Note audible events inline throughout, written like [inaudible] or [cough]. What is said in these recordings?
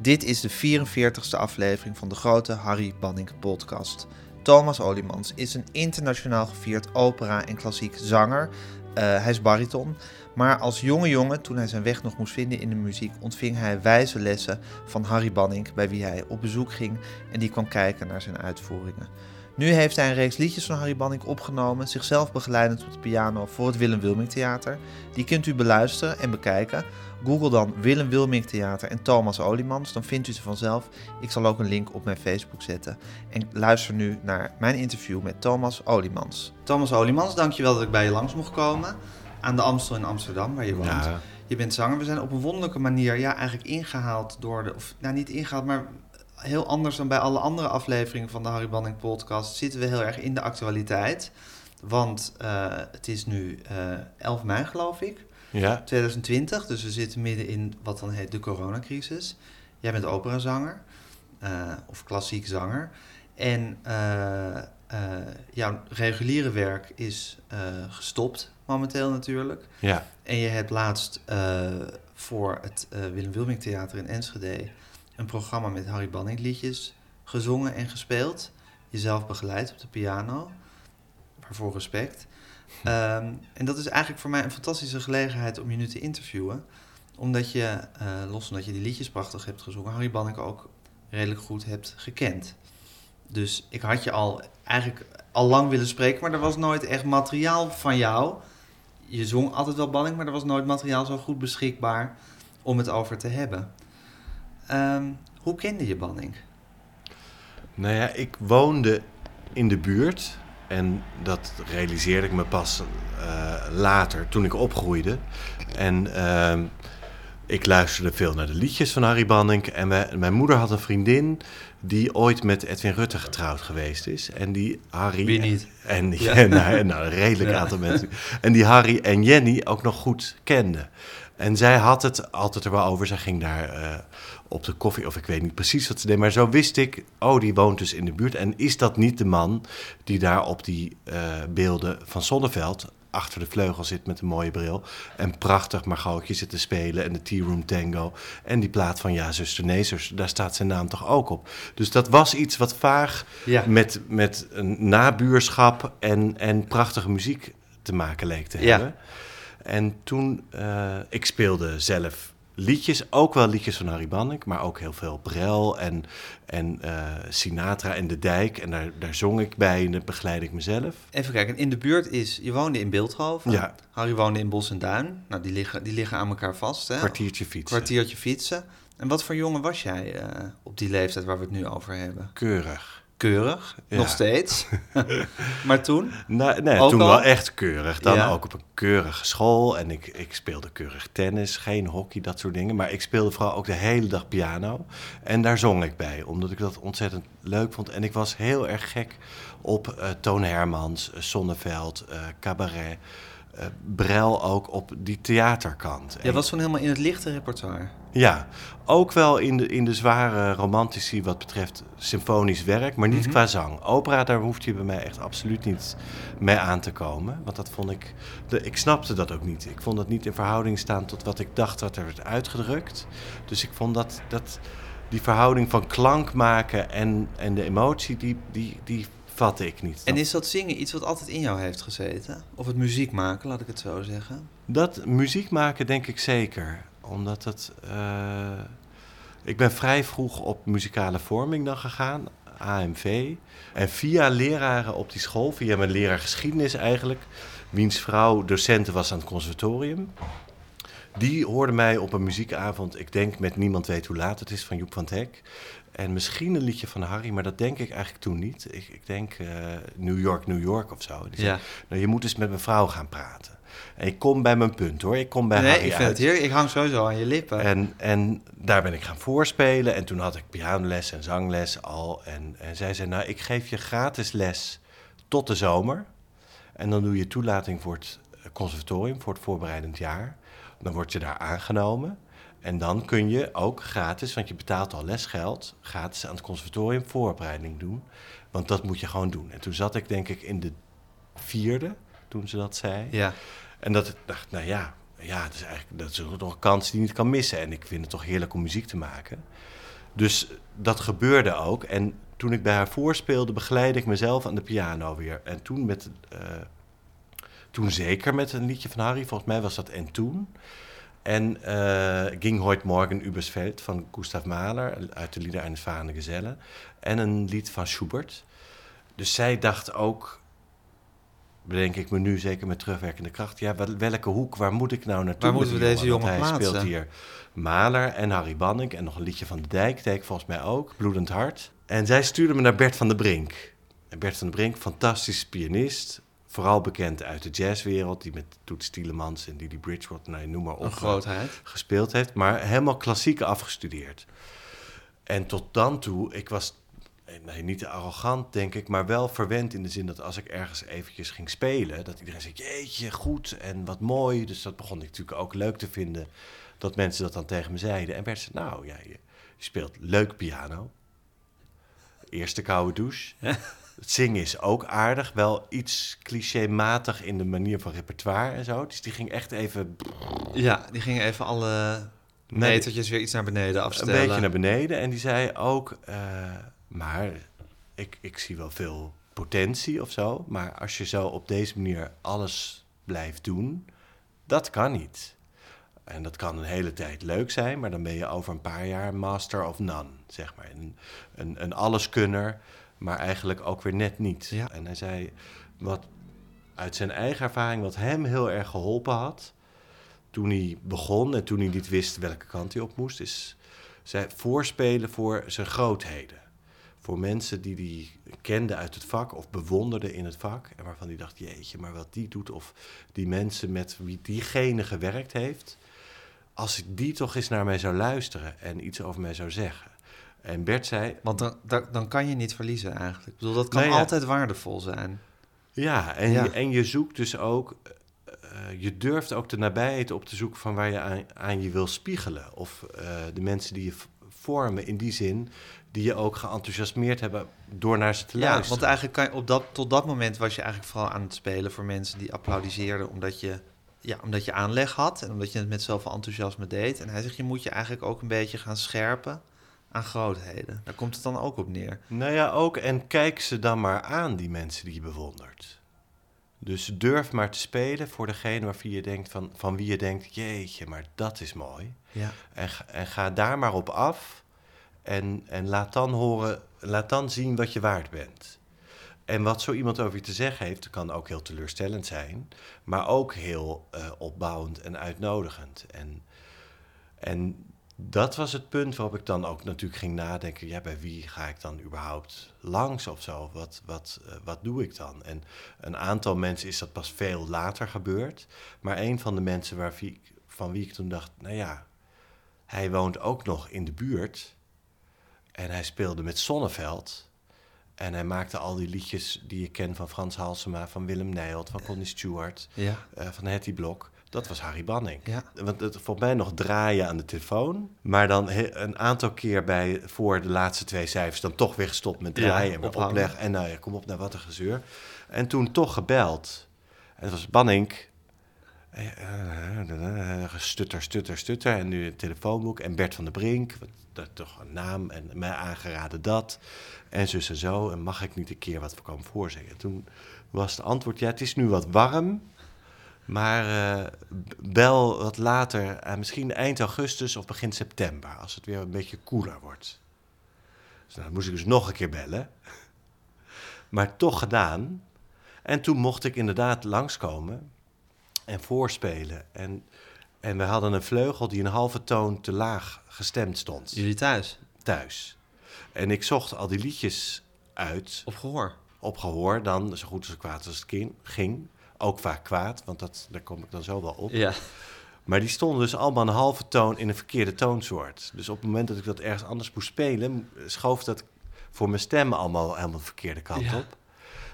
Dit is de 44ste aflevering van de grote Harry Banning podcast. Thomas Olimans is een internationaal gevierd opera- en klassiek zanger. Uh, hij is bariton. Maar als jonge jongen, toen hij zijn weg nog moest vinden in de muziek, ontving hij wijze lessen van Harry Banning, bij wie hij op bezoek ging en die kwam kijken naar zijn uitvoeringen. Nu heeft hij een reeks liedjes van Harry Banning opgenomen, zichzelf begeleidend op de piano voor het Willem Wilming Theater. Die kunt u beluisteren en bekijken. Google dan Willem Wilming Theater en Thomas Olimans, dan vindt u ze vanzelf. Ik zal ook een link op mijn Facebook zetten. En luister nu naar mijn interview met Thomas Olimans. Thomas Olimans, dankjewel dat ik bij je langs mocht komen. Aan de Amstel in Amsterdam, waar je woont. Ja. Je bent zanger. We zijn op een wonderlijke manier ja, eigenlijk ingehaald door de... Of nou, niet ingehaald, maar heel anders dan bij alle andere afleveringen van de Harry Banning podcast... zitten we heel erg in de actualiteit. Want uh, het is nu uh, eh, 11 mei, geloof ik. Ja. 2020, dus we zitten midden in wat dan heet de coronacrisis. Jij bent operazanger, uh, of klassiek zanger. En jouw reguliere werk is gestopt momenteel natuurlijk. Ja. En je hebt laatst voor het Willem Wilming Theater in Enschede... een programma met Harry Banning liedjes gezongen en gespeeld. Jezelf begeleid op de piano. Waarvoor respect. Ehm, en dat is eigenlijk voor mij een fantastische gelegenheid om je nu te interviewen. Omdat je, uh, los omdat je die liedjes prachtig hebt gezongen, Harry Banneke ook redelijk goed hebt gekend. Dus ik had je al eigenlijk al lang willen spreken, maar er was nooit echt materiaal van jou. Je zong altijd wel Banning, maar er was nooit materiaal zo goed beschikbaar om het over te hebben. Ehm, hoe kende je Banning? Nou ja, ik woonde in de buurt en dat realiseerde ik me pas uh, later, toen ik opgroeide. En uh, ik luisterde veel naar de liedjes van Harry Banning. En mijn moeder had een vriendin die ooit met Edwin Rutte getrouwd geweest is. En die Harry... Wie niet? En, ja. [laughs] nou, nou, een redelijk aantal mensen. En die Harry en Jenny ook nog goed kende. En zij had het altijd er wel over. Zij ging daar uh, op de koffie, of ik weet niet precies wat ze deed. Maar zo wist ik, oh, die woont dus in de buurt. En is dat niet de man die daar op die uh, beelden van Zonneveld achter de vleugel zit met een mooie bril. En prachtig Margootje zit te spelen en de Tea Room Tango. En die plaat van Ja, zuster, nee, zuster, daar staat zijn naam toch ook op. Dus dat was iets wat vaag ja. met, met een nabuurschap en, en prachtige muziek te maken leek te hebben. Ja. En toen, uh, ik speelde zelf liedjes, ook wel liedjes van Harry Bannek, maar ook heel veel Brel en, en uh, Sinatra en De Dijk. En daar, daar zong ik bij en begeleid ik mezelf. Even kijken, in de buurt is, je woonde in Beeldhoven, ja. Harry woonde in Bos en Duin. Nou, die liggen, die liggen aan elkaar vast. Hè? Kwartiertje fietsen. Kwartiertje fietsen. En wat voor jongen was jij uh, op die leeftijd waar we het nu over hebben? Keurig keurig, nog steeds. [laughs] maar toen? Nou, nee, toen wel echt keurig. Dan ook op een keurige school. En ik, ik speelde keurig tennis, geen hockey, dat soort dingen. Maar ik speelde vooral ook de hele dag piano. En daar zong ik bij, omdat ik dat ontzettend leuk vond. En ik was heel erg gek op uh, Toon Hermans, uh, Sonneveld, uh, cabaret. Uh, Brel ook op die theaterkant. Ja, was toen helemaal in het lichte repertoire. Ja, ook wel in de, in de zware romantici wat betreft symfonisch werk, maar niet mhm. qua zang. Opera, daar hoeft je bij mij echt absoluut niet mee aan te komen. Want dat vond ik, de, ik snapte dat ook niet. Ik vond dat niet in verhouding staan tot wat ik dacht wat er werd uitgedrukt. Dus ik vond dat, dat die verhouding van klank maken en, en de emotie, die, die, die vatte ik niet. En is dat zingen iets wat altijd in jou heeft gezeten? Of het muziek maken, laat ik het zo zeggen? Dat muziek maken denk ik zeker. Omdat het... Uh, ik ben vrij vroeg op muzikale vorming dan gegaan, AMV. En via leraren op die school, via mijn leraar geschiedenis eigenlijk... wiens vrouw docenten was aan het conservatorium... Die hoorde mij op een muziekavond, ik denk met Niemand weet hoe laat het is, van Joep van het Hek. En misschien een liedje van Harry, maar dat denk ik eigenlijk toen niet. Ik, ik denk uh, New York, New York of zo. Die ja. nou, je moet eens met mijn vrouw gaan praten. En ik kom bij mijn punt hoor. Ik kom bij nee, Harry ik vind Het hier, ik hang sowieso aan je lippen. En, en daar ben ik gaan voorspelen. En toen had ik pianoles en zangles al. En, en zij zei, nou, ik geef je gratis les tot de zomer. En dan doe je toelating voor het conservatorium, voor het voorbereidend jaar. Dan word je daar aangenomen. En dan kun je ook gratis, want je betaalt al lesgeld, gratis aan het conservatorium voorbereiding doen. Want dat moet je gewoon doen. En toen zat ik denk ik in de vierde, toen ze dat zei. Ja. En dat ik dacht, nou ja, ja, dat is eigenlijk dat is nog een kans die je niet kan missen. En ik vind het toch heerlijk om muziek te maken. Dus dat gebeurde ook. En toen ik bij haar voorspeelde, begeleidde ik mezelf aan de piano weer. En toen met... eh, toen zeker met een liedje van Harry, volgens mij was dat En Toen. En eh, Ging Hoyt Morgen Übers Veld van Gustav Mahler uit de Lieder eines Varende Gezellen. En een lied van Schubert. Dus zij dacht ook, bedenk ik me nu zeker met terugwerkende kracht, ja, wel- welke hoek, waar moet ik nou naartoe? Waar moeten we deze jongen hij plaatsen? speelt hier Mahler en Harry Banning en nog een liedje van de Dijk, ik volgens mij ook, Bloedend Hart. En zij stuurde me naar Bert van der Brink. En Bert van der Brink, fantastische pianist, vooral bekend uit de jazzwereld, die met Toets Tielemans en Didi Bridgewater, nou, noem maar op grootheid. gespeeld heeft, maar helemaal klassiek afgestudeerd. En tot dan toe, ik was eh, nee, niet arrogant, denk ik, maar wel verwend in de zin dat als ik ergens eventjes ging spelen, dat iedereen zei, jeetje, goed en wat mooi. Dus dat begon ik natuurlijk ook leuk te vinden, dat mensen dat dan tegen me zeiden. En werd ze, nou ja, je, je speelt leuk piano. Eerste koude douche. [laughs] Het zingen is ook aardig, wel iets clichématig in de manier van repertoire en zo. Dus die ging echt even Ja, die gingen even alle Nee. metertjes weer iets naar beneden afstellen. Een beetje naar beneden. En die zei ook, eh, maar ik, ik zie wel veel potentie of zo. Maar als je zo op deze manier alles blijft doen, dat kan niet. En dat kan een hele tijd leuk zijn, maar dan ben je over een paar jaar master of none, zeg maar. Een, een, een alleskunner, maar eigenlijk ook weer net niet. Ja. En hij zei, wat uit zijn eigen ervaring, wat hem heel erg geholpen had, toen hij begon en toen hij niet wist welke kant hij op moest, is zij voorspelen voor zijn grootheden. Voor mensen die hij kende uit het vak of bewonderde in het vak. En waarvan hij dacht, jeetje, maar wat die doet. Of die mensen met wie diegene gewerkt heeft. Als die toch eens naar mij zou luisteren en iets over mij zou zeggen. En Bert zei, Want dan, dan, dan kan je niet verliezen eigenlijk. Ik bedoel, dat kan Nou ja. altijd waardevol zijn. Ja, en, Ja. Je, en je zoekt dus ook, eh, je durft ook de nabijheid op te zoeken van waar je aan, aan je wil spiegelen. Of eh, de mensen die je vormen in die zin, die je ook geenthousiasmeerd hebben door naar ze te Ja, luisteren. want eigenlijk kan je op dat, tot dat moment was je eigenlijk vooral aan het spelen voor mensen die applaudisseerden omdat je, ja, omdat je aanleg had en omdat je het met zoveel enthousiasme deed. En hij zegt, je moet je eigenlijk ook een beetje gaan scherpen aan grootheden. Daar komt het dan ook op neer. Nou ja, ook. En kijk ze dan maar aan, die mensen die je bewondert. Dus durf maar te spelen voor degene waarvan je denkt van, van wie je denkt, jeetje, maar dat is mooi. Ja. En, ga- en ga daar maar op af. En, en laat dan horen, laat dan zien wat je waard bent. En wat zo iemand over je te zeggen heeft, kan ook heel teleurstellend zijn, maar ook heel eh, opbouwend en uitnodigend. En, en dat was het punt waarop ik dan ook natuurlijk ging nadenken: ja, bij wie ga ik dan überhaupt langs of zo? Wat, wat, eh, wat doe ik dan? En een aantal mensen is dat pas veel later gebeurd. Maar een van de mensen waar wie, van wie ik toen dacht: nou ja, hij woont ook nog in de buurt. En hij speelde met Sonneveld. En hij maakte al die liedjes die je kent van Frans Halsema, van Willem Nijholt, van Connie Stewart, Ja. eh, van Hetty Blok. Dat was Harry Banning. Ja. Want het volgens mij nog draaien aan de telefoon. Maar dan een aantal keer bij, voor de laatste twee cijfers... dan toch weer gestopt met draaien en opleggen. En nou ja, kom op naar wat een gezeur. En toen toch gebeld. En het was Banning. Eh, eh, eh, Stutter, stutter, stutter. En nu het telefoonboek. En Bert van der Brink. wat- Dat toch een naam. En mij aangeraden dat. En zus en zo. En mag ik niet een keer wat voor komen voorzingen? Toen was het antwoord... Ja, het is nu wat warm. Maar b- bel wat later, eh, misschien eind augustus of begin september, als het weer een beetje koeler wordt. Dus nou, dan moest ik dus nog een keer bellen. [laughs] Maar toch gedaan. En toen mocht ik inderdaad langskomen en voorspelen. En, en we hadden een vleugel die een halve toon te laag gestemd stond, Jullie thuis? thuis. En ik zocht al die liedjes uit Op gehoor? op gehoor dan, zo goed als kwaad als het kin- ging. Ook vaak kwaad, want dat, daar kom ik dan zo wel op. Ja. Maar die stonden dus allemaal een halve toon in een verkeerde toonsoort. Dus op het moment dat ik dat ergens anders moest spelen, schoof dat voor mijn stem allemaal helemaal de verkeerde kant Ja. op.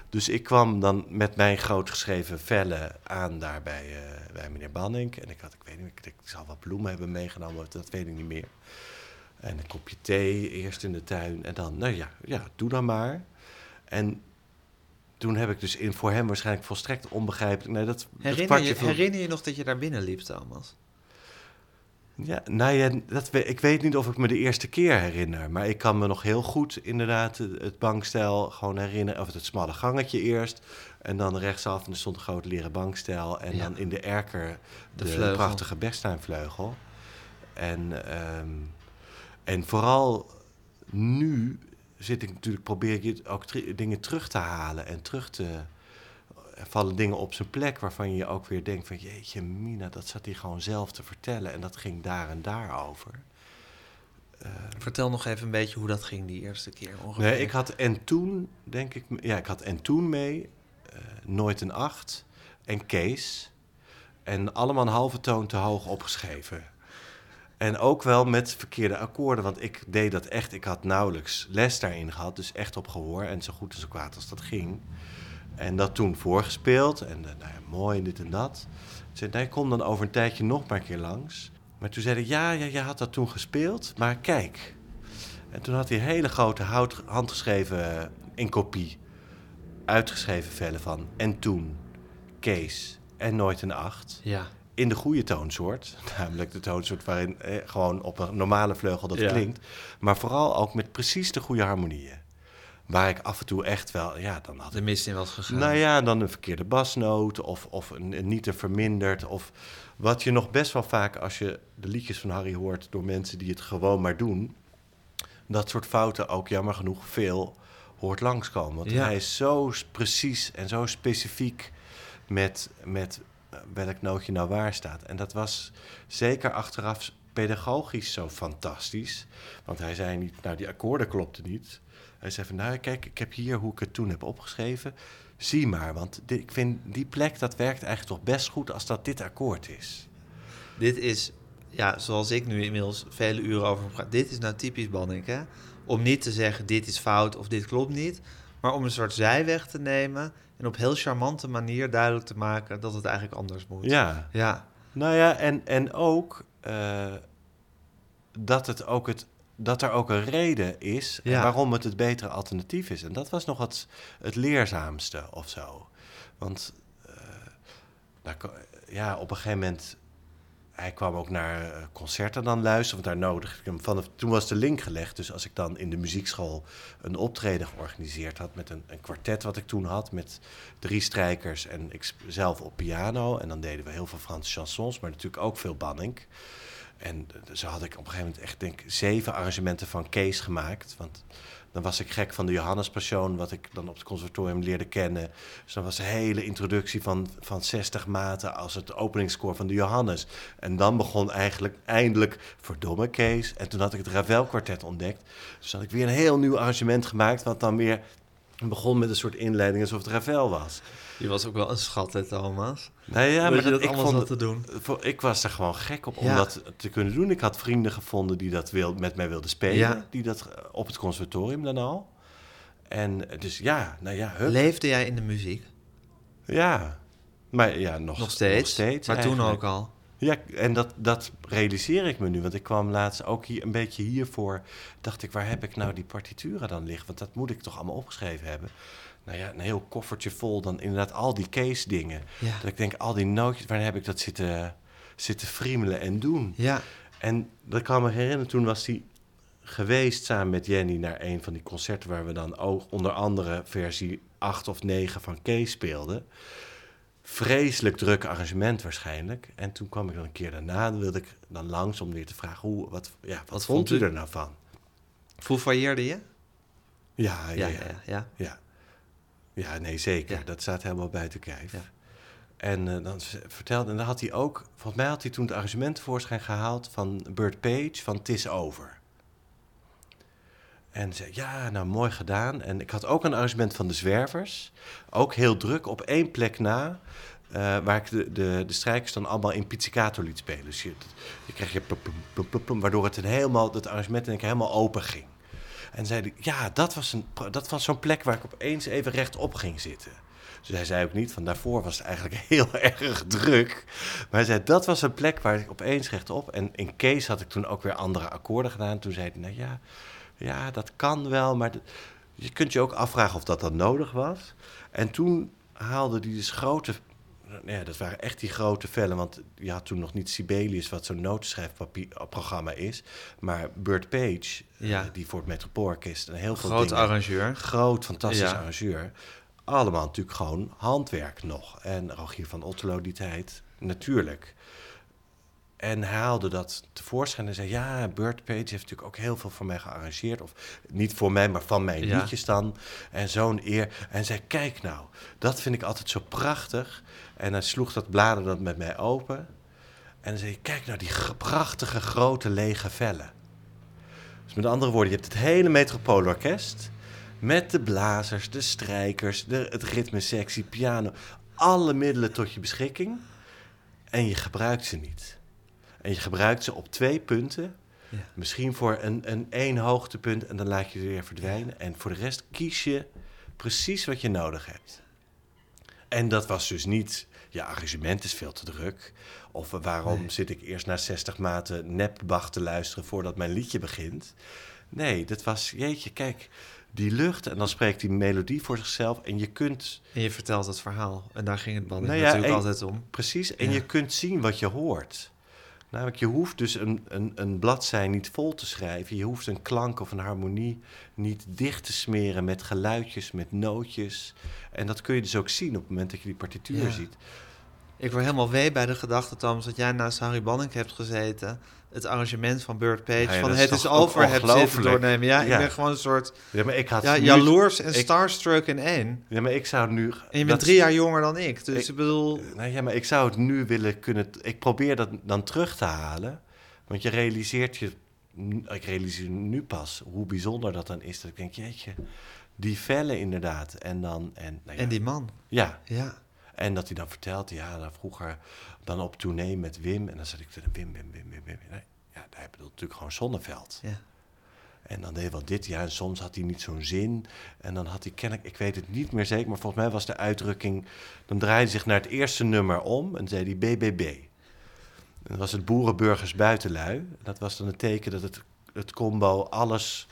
Dus ik kwam dan met mijn groot geschreven vellen aan daar bij, eh, bij meneer Banning. En ik had, ik weet niet, ik, ik zal wat bloemen hebben meegenomen, dat weet ik niet meer. En een kopje thee eerst in de tuin. En dan, nou ja, ja doe dan maar. En toen heb ik dus in, voor hem waarschijnlijk volstrekt onbegrijpelijk... Nee, dat, Herinner je, herinner je nog dat je daar binnen liep, Thomas? Ja, nou ja, dat, we- ik weet niet of ik me de eerste keer herinner. Maar ik kan me nog heel goed inderdaad het, bankstel gewoon herinneren. Of het smalle gangetje eerst. En dan rechtsaf en er stond een groot leren bankstel. En Ja. dan in de erker De prachtige Bechsteinvleugel. En, ehm, en vooral nu zit ik natuurlijk, probeer ik ook dingen terug te halen. En terug te... Vallen dingen op zijn plek waarvan je ook weer denkt van... jeetje, Mina, dat zat hij gewoon zelf te vertellen. En dat ging daar en daar over. Vertel nog even een beetje hoe dat ging die eerste keer ongeveer. Nee, ik had en toen, denk ik... Ja, ik had en toen mee eh, Nooit een Acht en Kees. En allemaal een halve toon te hoog opgeschreven. En ook wel met verkeerde akkoorden, want ik deed dat echt. Ik had nauwelijks les daarin gehad, dus echt op gehoor. En zo goed en zo kwaad als dat ging. En dat toen voorgespeeld. En eh, nou ja, mooi dit en dat. Ik zei, nee, kom dan over een tijdje nog maar een keer langs. Maar toen zei hij, ja, ja, je had dat toen gespeeld, maar kijk. En toen had hij hele grote hout, handgeschreven eh, in kopie. Uitgeschreven vellen van. En toen, Kees en Nooit een Acht Ja. In de goede toonsoort. [laughs] Namelijk de toonsoort waarin eh, gewoon op een normale vleugel dat Ja. klinkt. Maar vooral ook met precies de goede harmonieën. Waar ik af en toe echt wel, ja, dan had De mist in was gegaan. Nou ja, dan een verkeerde basnoot of, of een, een niet te verminderd. Of wat je nog best wel vaak als je de liedjes van Harry hoort door mensen die het gewoon maar doen. Dat soort fouten ook jammer genoeg veel hoort langskomen. Want Ja. hij is zo precies en zo specifiek met, met welk nootje nou waar staat. En dat was zeker achteraf pedagogisch zo fantastisch. Want hij zei niet, nou die akkoorden klopten niet. Hij zei van, nou kijk, ik heb hier hoe ik het toen heb opgeschreven. Zie maar, want ik vind die plek, dat werkt eigenlijk toch best goed als dat dit akkoord is. Dit is, ja, zoals ik nu inmiddels vele uren over praat. Dit is nou typisch Bannik, hè? Om niet te zeggen dit is fout of dit klopt niet. Maar om een soort zijweg te nemen. En op heel charmante manier duidelijk te maken dat het eigenlijk anders moet. Ja, Ja. nou ja, en, en ook eh, dat, het ook het, dat er ook een reden is Ja. waarom het het betere alternatief is. En dat was nog het, het leerzaamste of zo. Want eh, daar, ja, op een gegeven moment hij kwam ook naar eh, concerten dan luisteren, want daar nodigde ik hem vanaf. Toen was de link gelegd. Dus als ik dan in de muziekschool een optreden georganiseerd had met een, een kwartet wat ik toen had, met drie strijkers en ik zelf op piano. En dan deden we heel veel Franse chansons, maar natuurlijk ook veel Banning. En eh, zo had ik op een gegeven moment echt, denk zeven arrangementen van Kees gemaakt. Want dan was ik gek van de Johannes Passion, wat ik dan op het conservatorium leerde kennen. Dus dan was de hele introductie van, van 60 maten als het openingskoor van de Johannes. En dan begon eigenlijk eindelijk verdomme Kees. En toen had ik het Ravel kwartet ontdekt. Dus had ik weer een heel nieuw arrangement gemaakt, wat dan weer begon met een soort inleiding alsof het Ravel was. Je was ook wel een schat, hè, Thomas? Nou ja, dat maar dat ik allemaal vond zat te doen. voor- Ik was er gewoon gek op om Ja. dat te kunnen doen. Ik had vrienden gevonden die dat wil, met mij wilden spelen. Ja. Die dat eh, op het conservatorium dan al. En eh, dus ja, nou ja, hup. Leefde jij in de muziek? Ja. Maar ja, nog, Nog steeds? nog steeds maar toen ook al? Ja, en dat, dat realiseer ik me nu. Want ik kwam laatst ook hier een beetje hiervoor. Dacht ik, waar heb ik nou die partituren dan liggen? Want dat moet ik toch allemaal opgeschreven hebben. Nou ja, een heel koffertje vol dan inderdaad al die case dingen. Ja. Dat ik denk, al die nootjes, waar heb ik dat zitten, zitten friemelen en doen? Ja. En dat kan me herinneren, toen was hij geweest samen met Jenny naar een van die concerten waar we dan ook onder andere versie 8 of 9 van Kees speelden. Vreselijk druk arrangement waarschijnlijk. En toen kwam ik dan een keer daarna, dan wilde ik dan langs om weer te vragen, hoe, wat, ja, wat, Wat vond u er nou van? Fouvailleerde je? Ja, ja, Ja, ja. ja, ja. Ja. Nee, zeker. Ja. Dat staat helemaal buiten kijf. Ja. En eh, dan vertelde, en dan had hij ook, volgens mij had hij toen het argument tevoorschijn gehaald van Burt Page van Tis Over. En zei, ja, nou mooi gedaan. En ik had ook een arrangement van de Zwervers, ook heel druk, op één plek na, eh, waar ik de, de, de strijkers dan allemaal in pizzicato liet spelen. Dus je, je kreeg je plum, plum, plum, plum, plum, waardoor het een helemaal, het arrangement één keer helemaal open ging. En zei ja, dat was, een, dat was zo'n plek waar ik opeens even rechtop ging zitten. Dus hij zei ook niet, van daarvoor was het eigenlijk [laughs] heel erg druk. Maar hij zei, dat was een plek waar ik opeens rechtop... En in Kees had ik toen ook weer andere akkoorden gedaan. Toen zei hij, nou ja, ja dat kan wel, maar... je kunt je ook afvragen of dat dan nodig was. En toen haalde hij dus grote... Ja, dat waren echt die grote vellen. Want je had toen nog niet Sibelius, wat zo'n notenschrijfprogramma is. Maar Burt Page, Ja. eh, die voor het Metropoolorkest... en heel veel Groot dingen... arrangeur. Groot, fantastisch Ja. arrangeur. Allemaal natuurlijk gewoon handwerk nog. En Rogier van Otterlo die tijd, natuurlijk. En hij haalde dat tevoorschijn en zei... ja, Burt Page heeft natuurlijk ook heel veel voor mij gearrangeerd. Of niet voor mij, maar van mijn Ja. liedjes dan. En zo'n eer. En zei, kijk nou, dat vind ik altijd zo prachtig. En hij sloeg dat blader dan met mij open. En dan zei hij, kijk nou, die prachtige grote lege vellen. Dus met andere woorden, je hebt het hele Metropoolorkest... met de blazers, de strijkers, de, het ritmesectie, piano... alle middelen tot je beschikking... en je gebruikt ze niet. En je gebruikt ze op twee punten... Ja. Misschien voor een, een één hoogtepunt en dan laat je ze weer verdwijnen. En voor de rest kies je precies wat je nodig hebt. En dat was dus niet, je arrangement is veel te druk. Of waarom Nee. zit ik eerst naar 60 maten nepbach te luisteren voordat mijn liedje begint. Nee, dat was, jeetje, kijk, die lucht en dan spreekt die melodie voor zichzelf. En je kunt, En je vertelt het verhaal. En daar ging het band Nou ja, natuurlijk en- altijd om. precies, en Ja. je kunt zien wat je hoort. Namelijk, je hoeft dus een, een, een bladzij niet vol te schrijven. Je hoeft een klank of een harmonie niet dicht te smeren met geluidjes, met nootjes. En dat kun je dus ook zien op het moment dat je die partituur Ja. ziet. Ik word helemaal wee bij de gedachte, Thomas, dat jij naast Harry Banning hebt gezeten. Het arrangement van Burt Page. Van het is over, heb zitten doornemen. Ja, Ja. ik ben gewoon een soort Ja, maar ik had ja, jaloers en ik- starstruck in één. Ja, maar ik zou nu... En je bent drie jaar jonger dan ik. Dus Ik- ik, bedoel, Nou ja, maar ik zou het nu willen kunnen... Ik probeer dat dan terug te halen. Want je realiseert je... Ik realiseer nu pas hoe bijzonder dat dan is. Dat ik denk, jeetje, die vellen inderdaad. En dan... En, nou ja, en die man. Ja, Ja, en dat hij dan vertelt, ja, dan vroeger dan op tournee met Wim. En dan zat ik te Wim, Wim, Wim, Wim, Wim. Nee, ja, hij bedoelt natuurlijk gewoon Zonneveld. ja. En dan deed hij wel dit, ja, en soms had hij niet zo'n zin. En dan had hij kennelijk, ik weet het niet meer zeker, maar volgens mij was de uitdrukking... Dan draaide hij zich naar het eerste nummer om en zei hij BBB. En dat was het Boerenburgers Buitenlui. Dat was dan een teken dat het, het combo alles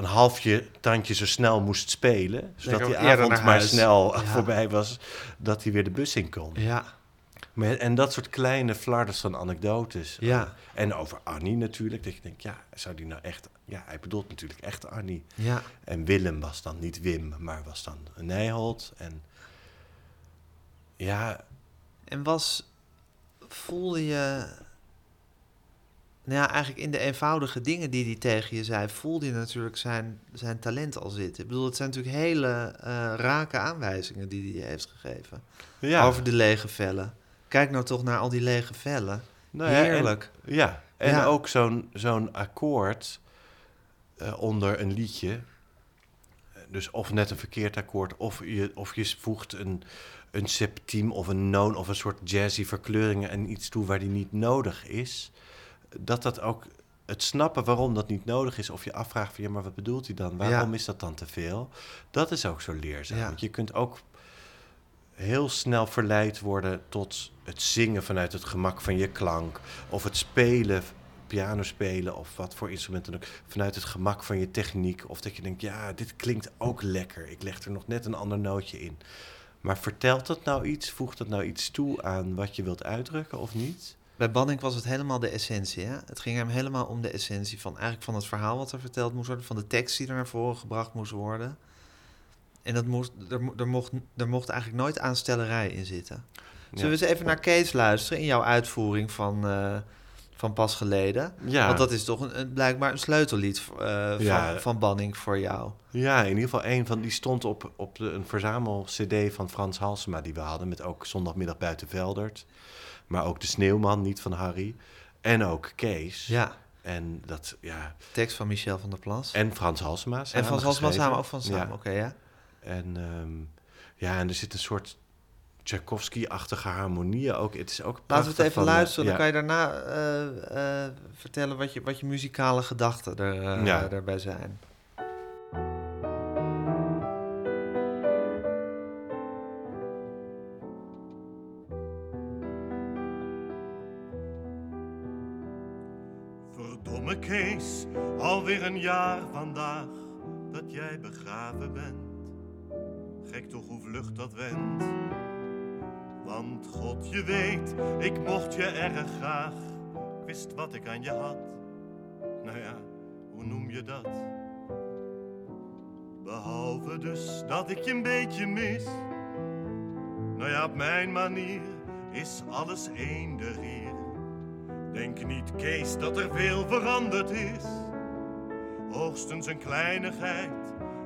een halfje tandje zo snel moest spelen. Zodat die avond maar snel Ja. voorbij was, dat hij weer de bus in kon. Ja, Maar, en dat soort kleine flarders van anekdotes. Ja. En over Annie natuurlijk. Dat je denkt, ja, zou die nou echt... Ja, hij bedoelt natuurlijk echt Annie. ja. En Willem was dan niet Wim, maar was dan een Nijholt. En ja, En was, voelde je, nou ja, eigenlijk in de eenvoudige dingen die hij tegen je zei, voelde je natuurlijk zijn, zijn talent al zitten. Ik bedoel, het zijn natuurlijk hele eh, rake aanwijzingen die hij je heeft gegeven ja. over de lege vellen. Kijk nou toch naar al die lege vellen. Nou ja, en- Heerlijk. ja, en Ja. ook zo'n zo'n akkoord eh, onder een liedje. Dus of net een verkeerd akkoord, of je, of je voegt een, een septiem of een noon of een soort jazzy verkleuringen en iets toe waar die niet nodig is. Dat dat ook het snappen waarom dat niet nodig is, of je afvraagt van ja, maar wat bedoelt hij dan? Waarom Ja. is dat dan te veel? Dat is ook zo leerzaam. Ja. Want je kunt ook heel snel verleid worden tot het zingen vanuit het gemak van je klank. Of het spelen, piano spelen of wat voor instrument dan ook. Vanuit het gemak van je techniek. Of dat je denkt, ja, dit klinkt ook lekker. Ik leg er nog net een ander nootje in. Maar vertelt dat nou iets? Voegt dat nou iets toe aan wat je wilt uitdrukken of niet? Bij Banning was het helemaal de essentie. Hè? Het ging hem helemaal om de essentie van eigenlijk van het verhaal wat er verteld moest worden, van de tekst die er naar voren gebracht moest worden. En dat moest, er, mo- er, mocht, er mocht eigenlijk nooit aanstellerij in zitten. Zullen we eens even naar Kees luisteren in jouw uitvoering van, eh, van pas geleden? Ja. Want dat is toch een, een- blijkbaar een sleutellied eh, van, Ja. van Banning voor jou. Ja, in ieder geval een van die stond op, op de, een verzamel-cd van Frans Halsema die we hadden. Met ook Zondagmiddag buiten Veldert. Maar ook De Sneeuwman, niet van Harry. En ook Kees. Ja, En dat, ja. tekst van Michel van der Plas. En Frans Halsema. en Salsman geschreven. samen, ook van samen, Ja. oké, ja. En ehm, ja, en er zit een soort Tchaikovsky-achtige harmonieën ook. Het is ook Laten we het even van, luisteren. Dan kan je daarna eh, eh, vertellen wat je, wat je muzikale gedachten er, eh, Ja. daarbij zijn. Kees, alweer een jaar vandaag. dat jij begraven bent. Gek toch hoe vlug dat went. Want God, je weet, ik mocht je erg graag. Ik wist wat ik aan je had. Nou ja, hoe noem je dat? Behalve dus dat ik je een beetje mis. Nou ja, op mijn manier is alles eender hier. Denk niet, Kees, dat er veel veranderd is. Hoogstens een kleinigheid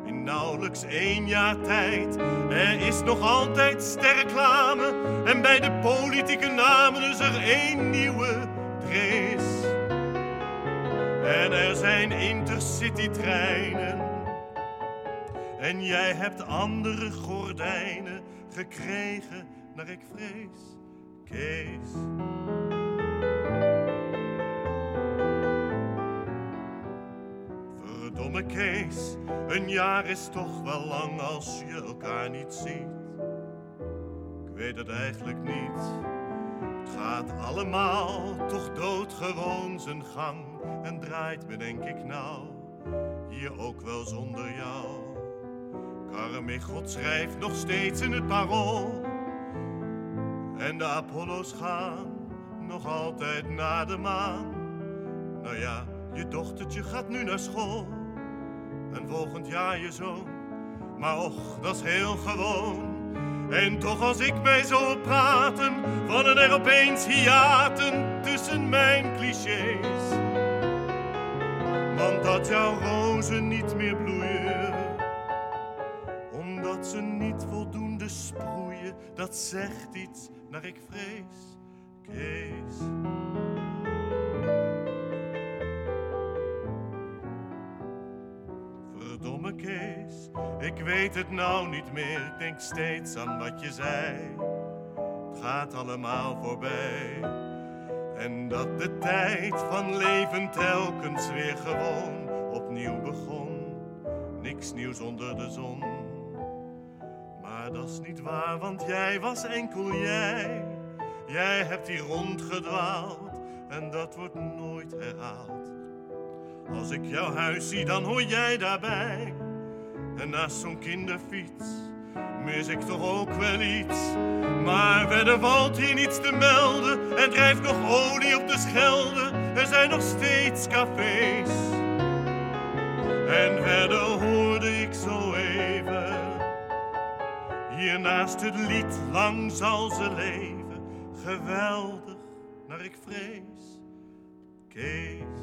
in nauwelijks één jaar tijd. Er is nog altijd sterreclame en bij de politieke namen is er één nieuwe Drees. En er zijn intercity-treinen en jij hebt andere gordijnen gekregen naar ik vrees, Kees. Kees, een jaar is toch wel lang als je elkaar niet ziet. Ik weet het eigenlijk niet. Het gaat allemaal toch doodgewoon zijn gang en draait me denk ik nou hier ook wel zonder jou. Karme God schrijft nog steeds in het parool. En de Apollo's gaan nog altijd naar de maan. Nou ja, je dochtertje gaat nu naar school. En volgend jaar je zoon. Maar och, dat is heel gewoon. En toch als ik mij zo praten, vallen er opeens hiaten tussen mijn clichés. Want dat jouw rozen niet meer bloeien omdat ze niet voldoende sproeien, dat zegt iets naar ik vrees, Kees. Verdomme Kees, ik weet het nou niet meer, ik denk steeds aan wat je zei. Het gaat allemaal voorbij. En dat de tijd van leven telkens weer gewoon opnieuw begon. Niks nieuws onder de zon. Maar dat is niet waar, want jij was enkel jij. Jij hebt hier rondgedwaald en dat wordt nooit herhaald. Als ik jouw huis zie, dan hoor jij daarbij. En naast zo'n kinderfiets mis ik toch ook wel iets. Maar verder valt hier niets te melden. Er drijft nog olie op de Schelde. Er zijn nog steeds cafés. En verder hoorde ik zo even. Hier naast het lied lang zal ze leven. Geweldig naar ik vrees. Kees.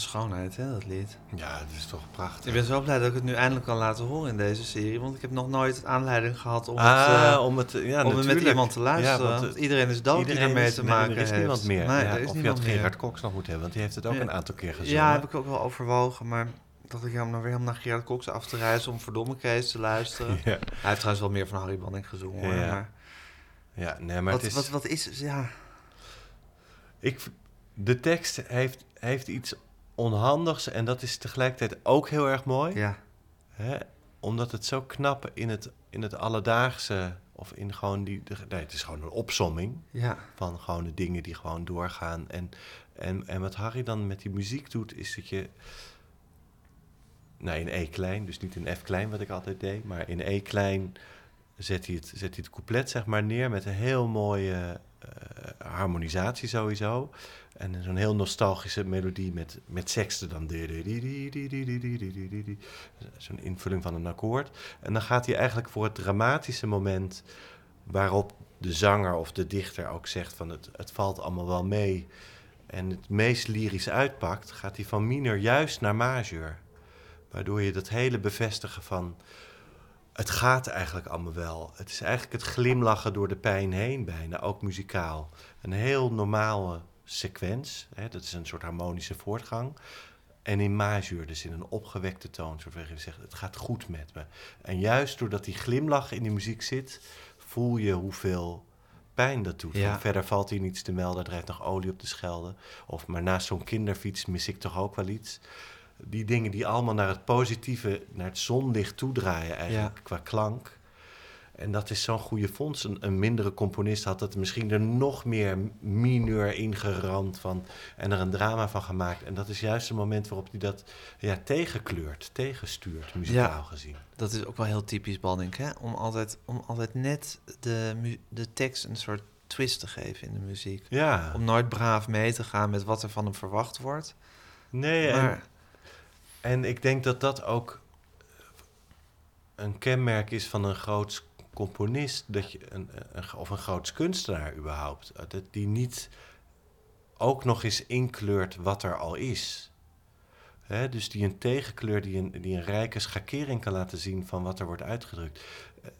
Schoonheid, hè, dat lied. Ja, het is toch prachtig. Ik ben zo blij dat ik het nu eindelijk kan laten horen in deze serie. Want ik heb nog nooit aanleiding gehad om, ah, het, uh, om het, ja, om het met iemand te luisteren. Ja, want, want iedereen is dood iedereen die ermee is, te nee, maken er is heeft. niemand meer. Nee, ja, er is of je had meer. Gerard Cox nog moeten hebben, want die heeft het ook een aantal keer gezongen. Ja, heb ik ook wel overwogen. Maar dacht ik, om nou weer helemaal naar Gerard Cox af te reizen om verdomme Kees te luisteren. [laughs] Ja, Hij heeft trouwens wel meer van Harry Banning gezongen. Ja, Maar ja nee, maar wat, het is... wat, wat is... Ja, Ik, de tekst heeft, heeft iets onhandigs en dat is tegelijkertijd ook heel erg mooi. ja, Hè? Omdat het zo knap in het, in het alledaagse, of in gewoon die... nee, het is gewoon een opsomming ja. van gewoon de dingen die gewoon doorgaan. En, en, en wat Harry dan met die muziek doet, is dat je... Nou, in E klein, dus niet in F klein wat ik altijd deed, maar in E klein zet hij het, zet hij het couplet zeg maar neer met een heel mooie eh, harmonisatie sowieso. En zo'n heel nostalgische melodie met, met sexten dan. Zo'n invulling van een akkoord. En dan gaat hij eigenlijk voor het dramatische moment waarop de zanger of de dichter ook zegt van het, het valt allemaal wel mee. En het meest lyrisch uitpakt, gaat hij van minor juist naar majeur. Waardoor je dat hele bevestigen van het gaat eigenlijk allemaal wel. Het is eigenlijk het glimlachen door de pijn heen bijna, ook muzikaal. Een heel normale sequence, hè, dat is een soort harmonische voortgang. En in majeur, dus in een opgewekte toon, zoals je zegt, het gaat goed met me. En juist doordat die glimlach in die muziek zit, voel je hoeveel pijn dat doet. Ja. Verder valt hier niets te melden, er drijft nog olie op de Schelde. Of maar naast zo'n kinderfiets mis ik toch ook wel iets. Die dingen die allemaal naar het positieve, naar het zonlicht toedraaien eigenlijk, qua klank. En dat is zo'n goede fonds. Een, een, mindere componist had het misschien er nog meer mineur ingeramd van en er een drama van gemaakt. En dat is juist het moment waarop hij dat ja, tegenkleurt, tegenstuurt, muzikaal gezien. Dat is ook wel heel typisch Banning, hè? Om altijd, om altijd net de, de tekst een soort twist te geven in de muziek. Ja. Om nooit braaf mee te gaan met wat er van hem verwacht wordt. Nee, maar... en, en ik denk dat dat ook een kenmerk is van een groot componist, dat je een, een, of een groot kunstenaar überhaupt, dat die niet ook nog eens inkleurt wat er al is. dus die een tegenkleur, die een, die een rijke schakering kan laten zien van wat er wordt uitgedrukt. Eh,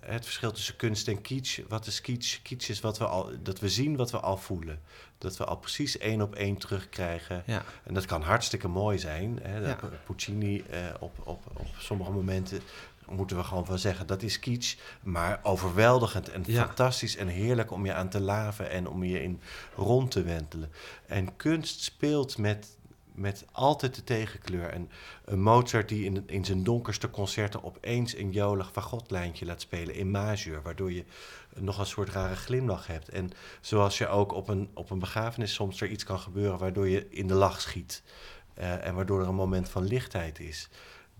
het verschil tussen kunst en kitsch. Wat is kitsch? Kitsch is wat we al, dat we zien wat we al voelen. Dat we al precies één op één terugkrijgen. Ja. En dat kan hartstikke mooi zijn. Ja. Puccini eh, op, op, op sommige momenten moeten we gewoon van zeggen, dat is kitsch, maar overweldigend en fantastisch en heerlijk om je aan te laven en om je in rond te wentelen. En kunst speelt met, met altijd de tegenkleur. En een Mozart die in, in zijn donkerste concerten opeens een jolig fagotlijntje laat spelen in majeur, waardoor je nog een soort rare glimlach hebt. En zoals je ook op een, op een begrafenis soms er iets kan gebeuren waardoor je in de lach schiet. Uh, en waardoor er een moment van lichtheid is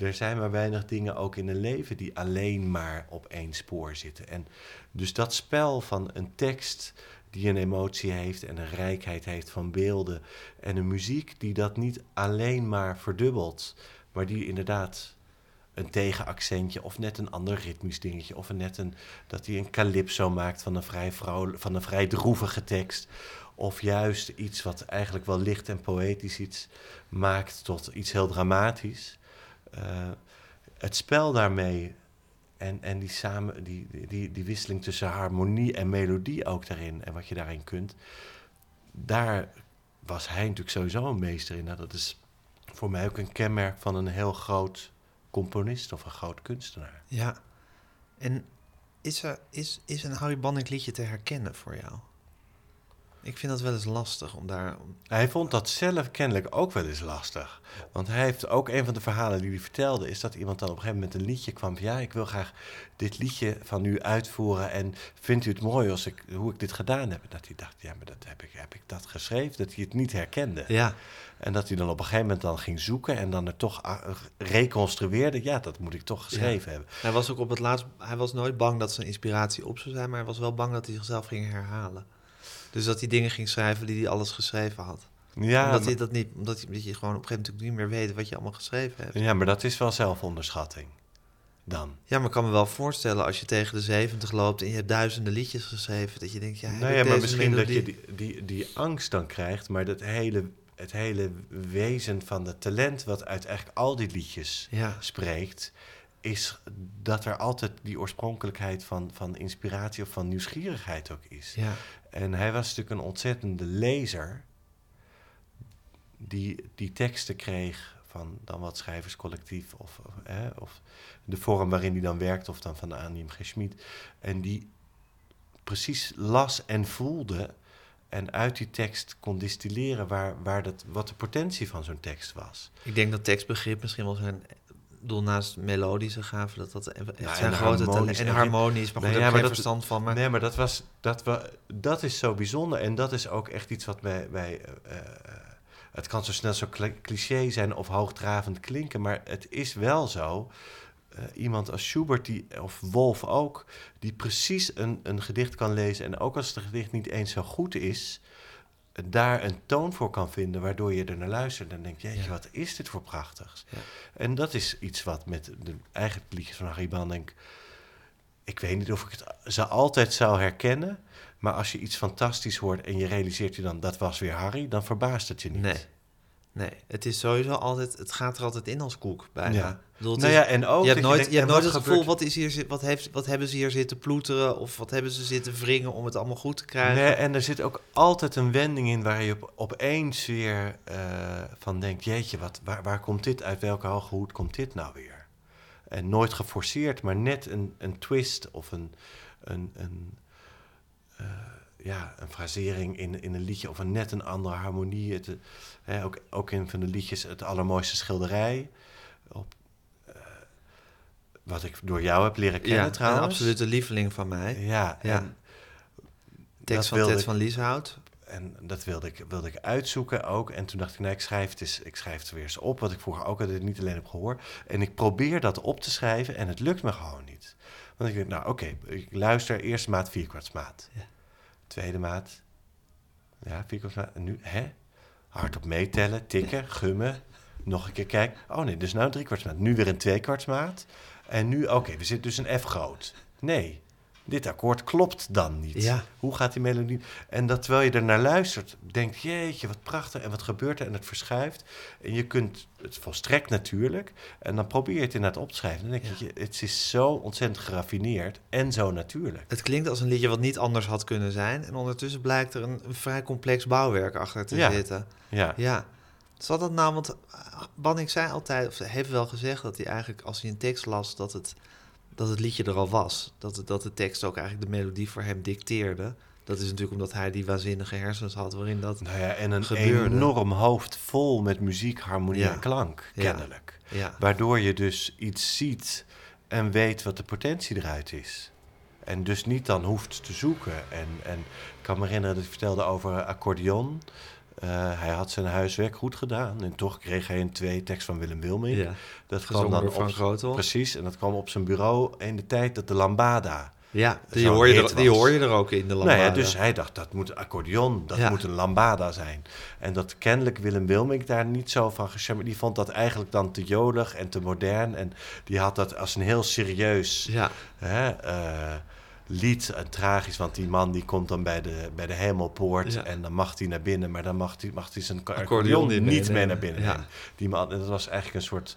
er zijn maar weinig dingen ook in een leven die alleen maar op één spoor zitten. En dus dat spel van een tekst die een emotie heeft en een rijkheid heeft van beelden en een muziek die dat niet alleen maar verdubbelt, maar die inderdaad een tegenaccentje of net een ander ritmisch dingetje of net een dat hij een calypso maakt van een vrij vrouw, van een vrij droevige tekst of juist iets wat eigenlijk wel licht en poëtisch iets maakt tot iets heel dramatisch. Uh, het spel daarmee en, en die, samen, die, die, die wisseling tussen harmonie en melodie ook daarin en wat je daarin kunt, daar was hij natuurlijk sowieso een meester in. Nou, dat is voor mij ook een kenmerk van een heel groot componist of een groot kunstenaar. Ja, en is, er, is, is een Harry Banning liedje te herkennen voor jou? Ik vind dat wel eens lastig om daar. Hij vond dat zelf kennelijk ook wel eens lastig. Want hij heeft ook een van de verhalen die hij vertelde, is dat iemand dan op een gegeven moment een liedje kwam. Ja, ik wil graag dit liedje van u uitvoeren. En vindt u het mooi als ik, hoe ik dit gedaan heb? dat hij dacht, ja, maar dat heb ik, heb ik dat geschreven? Dat hij het niet herkende. Ja. En dat hij dan op een gegeven moment dan ging zoeken en dan er toch reconstrueerde. Ja, dat moet ik toch geschreven hebben. Hij was ook op het laatst, hij was nooit bang dat zijn inspiratie op zou zijn, maar hij was wel bang dat hij zichzelf ging herhalen. Dus dat hij dingen ging schrijven die hij alles geschreven had. Ja, omdat hij dat niet, omdat je, je gewoon op een gegeven moment niet meer weet wat je allemaal geschreven hebt. Ja, maar dat is wel zelfonderschatting. Dan. Ja, maar ik kan me wel voorstellen als je tegen de 70 loopt en je hebt duizenden liedjes geschreven, dat je denkt, ja, nou ja, maar misschien dat je die, die, die angst dan krijgt, maar dat hele, het hele wezen van het talent wat uit eigenlijk al die liedjes ja. spreekt, is dat er altijd die oorspronkelijkheid van, van inspiratie of van nieuwsgierigheid ook is. Ja. En hij was natuurlijk een ontzettende lezer die die teksten kreeg van dan wat schrijverscollectief of, of, de vorm waarin hij dan werkt of dan van Aniem G. Schmid. En die precies las en voelde en uit die tekst kon distilleren waar, waar dat, wat de potentie van zo'n tekst was. Ik denk dat tekstbegrip misschien wel zijn bedoel, naast melodische gaven, dat dat echt ja, zijn grote talent. En harmonisch, maar goed, nee, ja, maar dat, verstand van. Maar... Nee, maar dat, was, dat, we, dat is zo bijzonder. En dat is ook echt iets wat wij... wij uh, het kan zo snel zo cliché zijn of hoogdravend klinken, maar het is wel zo. Uh, iemand als Schubert, die, of Wolf ook, die precies een, een gedicht kan lezen. En ook als het gedicht niet eens zo goed is, daar een toon voor kan vinden, waardoor je er naar luistert en denkt, jeetje, wat is dit voor prachtigs. Ja. En dat is iets wat met de eigen liedjes van Harry denk ik weet niet of ik het ze altijd zou herkennen, maar als je iets fantastisch hoort en je realiseert je dan, dat was weer Harry, dan verbaast het je niet. Nee. Nee, het is sowieso altijd, het gaat er altijd in als koek bijna. Ja. Nou ja, en ook... Je hebt nooit, je hebt nooit het gevoel, wat, is hier, wat, heeft, wat hebben ze hier zitten ploeteren... of wat hebben ze zitten wringen om het allemaal goed te krijgen. Nee, en er zit ook altijd een wending in waar je op, opeens weer uh, van denkt... jeetje, wat, waar, waar komt dit uit? Welke hoge hoed komt dit nou weer? En nooit geforceerd, maar net een, een twist of een... een, een uh, ja, een frasering in, in een liedje of een net een andere harmonie. Het, hè, ook, ook in van de liedjes het allermooiste schilderij. Wat ik door jou heb leren kennen ja, trouwens. een absolute lieveling van mij. Ja, Ja. Tekst van Ted van Lieshout. en dat wilde ik, wilde ik uitzoeken ook. En toen dacht ik, nee, ik schrijf, het eens, ik schrijf het weer eens op. Wat ik vroeger ook altijd niet alleen heb gehoord. En ik probeer dat op te schrijven en het lukt me gewoon niet. Want ik denk, nou oké, ik luister eerste maat, vierkwartsmaat. Ja. Tweede maat, ja, vierkwartsmaat. En nu, hè? Hardop meetellen, tikken, gummen. Nog een keer kijken. Oh nee, dus nou een driekwartsmaat. Nu weer een tweekwartsmaat. En nu, oké, we zitten dus een F groot. Nee, dit akkoord klopt dan niet. Ja. Hoe gaat die melodie? En dat terwijl je er naar luistert, denkt jeetje, wat prachtig. En wat gebeurt er? En het verschuift. En je kunt het volstrekt natuurlijk. En dan probeer je het inderdaad op te schrijven. Dan denk je, het is zo ontzettend geraffineerd en zo natuurlijk. Het klinkt als een liedje wat niet anders had kunnen zijn. En ondertussen blijkt er een, een vrij complex bouwwerk achter te Ja. zitten. Ja, Ja. Zat dat nou, want eh, Banning zei altijd, of heeft wel gezegd dat hij eigenlijk als hij een tekst las, dat het, dat het liedje er al was. Dat, het, dat de tekst ook eigenlijk de melodie voor hem dicteerde. Dat is natuurlijk omdat hij die waanzinnige hersens had waarin dat... nou ja, en een Gebeurde. enorm hoofd vol met muziek, harmonie Ja. en klank, kennelijk. Ja, Waardoor je dus iets ziet en weet wat de potentie eruit is. En dus niet dan hoeft te zoeken. En, en ik kan me herinneren dat hij vertelde over accordeon. Eh, hij had zijn huiswerk goed gedaan. En toch kreeg hij een twee tekst van Willem Wilming. ja. Dat kwam dan op. Precies, en dat kwam op zijn bureau in de tijd dat de lambada... ja die, hoor je er, die hoor je er ook in de lambada. Nou ja, dus hij dacht, dat moet een accordeon, dat Ja. moet een lambada zijn. En dat kennelijk Willem Wilming daar niet zo van gecharmeerd... Die vond dat eigenlijk dan te jolig en te modern. En die had dat als een heel serieus Ja, hè, eh, lied. En tragisch, want die man die komt dan bij de, bij de hemelpoort... Ja. en dan mag hij naar binnen, maar dan mag hij, mag hij zijn Accordeon niet mee naar binnen Ja. Die man, en dat was eigenlijk een soort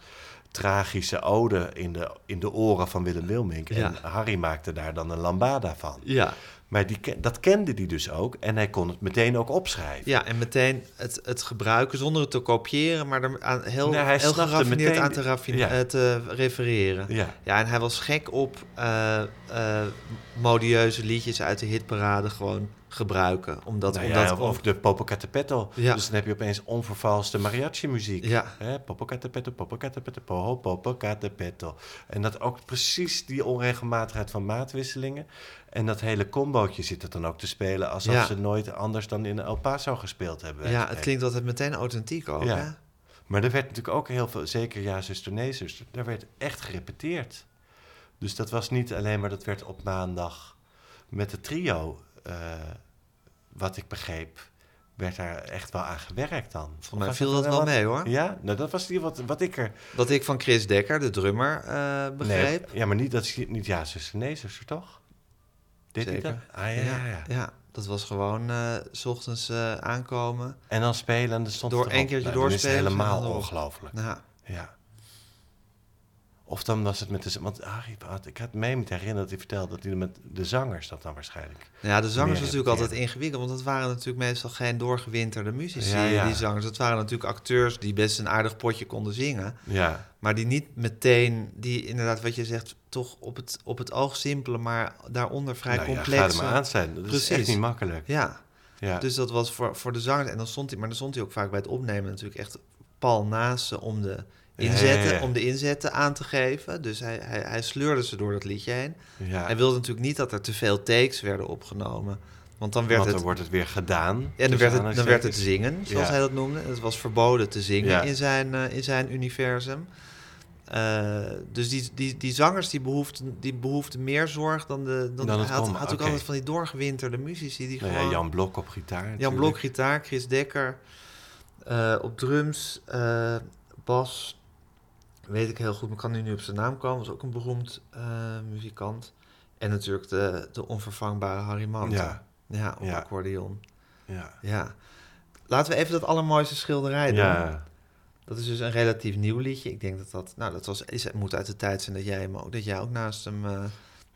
tragische ode in de, in de oren van Willem Wilming. Ja. En Harry maakte daar dan een lambada van. ja. Maar die, dat kende hij dus ook. En hij kon het meteen ook opschrijven. ja, en meteen het, het gebruiken zonder het te kopiëren, maar er aan, heel, Nee, hij heel geraffineerd meteen- aan te, raffine- Ja. eh, te refereren. Ja. Ja, en hij was gek op eh, eh, modieuze liedjes uit de hitparade gewoon gebruiken. Omdat, Nou omdat ja, of, of de Popocatépetl. Ja. Dus dan heb je opeens onvervalste mariachi-muziek. Ja. Hè? Popocatépetl, Popocatépetl, poho, Popocatépetl. En dat ook precies die onregelmatigheid van maatwisselingen. En dat hele combootje zit er dan ook te spelen... alsof Ja. ze nooit anders dan in El Paso gespeeld hebben. ja, het klinkt altijd meteen authentiek ook. Ja. Hè? Maar er werd natuurlijk ook heel veel, zeker ja, zuster, nee, zuster, daar werd echt gerepeteerd. Dus dat was niet alleen maar, dat werd op maandag met het trio, eh, wat ik begreep, werd daar echt wel aan gewerkt dan. Volgens mij viel dat wel wat- mee hoor. Ja, nou dat was die wat, wat ik er... Wat ik van Chris Dekker, de drummer, eh, begreep. Nee, ja, maar niet, dat is niet ja, zuster, nee, zuster, toch? Deed hij Zeker. dat? Ah, ja, ja, ja. ja, dat was gewoon eh, s ochtends eh, aankomen. En dan spelen en dan stond Door één keertje Nou, is doorspelen, helemaal dan erop. ongelooflijk. Nou, Ja. Of dan was het met de... Want had- ik had mee moeten herinneren dat hij vertelde... dat hij met de zangers dat dan waarschijnlijk... ja, de zangers was natuurlijk altijd ingewikkeld. Want dat waren natuurlijk meestal geen doorgewinterde muzici, Ja, ja. die zangers. Dat waren natuurlijk acteurs die best een aardig potje konden zingen. Ja, Maar die niet meteen, die inderdaad wat je zegt, toch op het, op het oog simpele, maar daaronder vrij nou ja, complex. ga er maar aan zijn. Dat is Precies. echt niet makkelijk. Ja, Ja. dus dat was voor, voor de zangers. En dan stond hij, maar dan stond hij ook vaak bij het opnemen natuurlijk echt pal naast ze om de inzetten, Ja, om de inzetten aan te geven. Dus hij, hij, hij sleurde ze door dat liedje heen. ja. Hij wilde natuurlijk niet dat er te veel takes werden opgenomen. Want dan werd Want het dan wordt het weer gedaan. Ja, dan werd, het, dan werd het zingen, zoals hij dat noemde. Het was verboden te zingen in, zijn, eh, in zijn universum. Eh, dus die, die, die zangers die behoefden, die behoefden meer zorg dan de... Dan, Dan had, komen, had ook altijd van die doorgewinterde muzici. Die Nou ja, Jan Blok op gitaar. Jan. Blok gitaar, Chris Dekker eh, op drums, bas. Weet ik heel goed, maar ik kan nu niet op zijn naam komen. Was ook een beroemd eh, muzikant. En natuurlijk de, de onvervangbare Harry Mann. Ja. Ja, op Ja. accordeon. Ja. Ja. Laten we even dat allermooiste schilderij doen. Ja. Dat is dus een relatief nieuw liedje. Ik denk dat dat... Nou, dat was, is, het moet uit de tijd zijn dat jij, hem ook, dat jij ook naast hem... eh,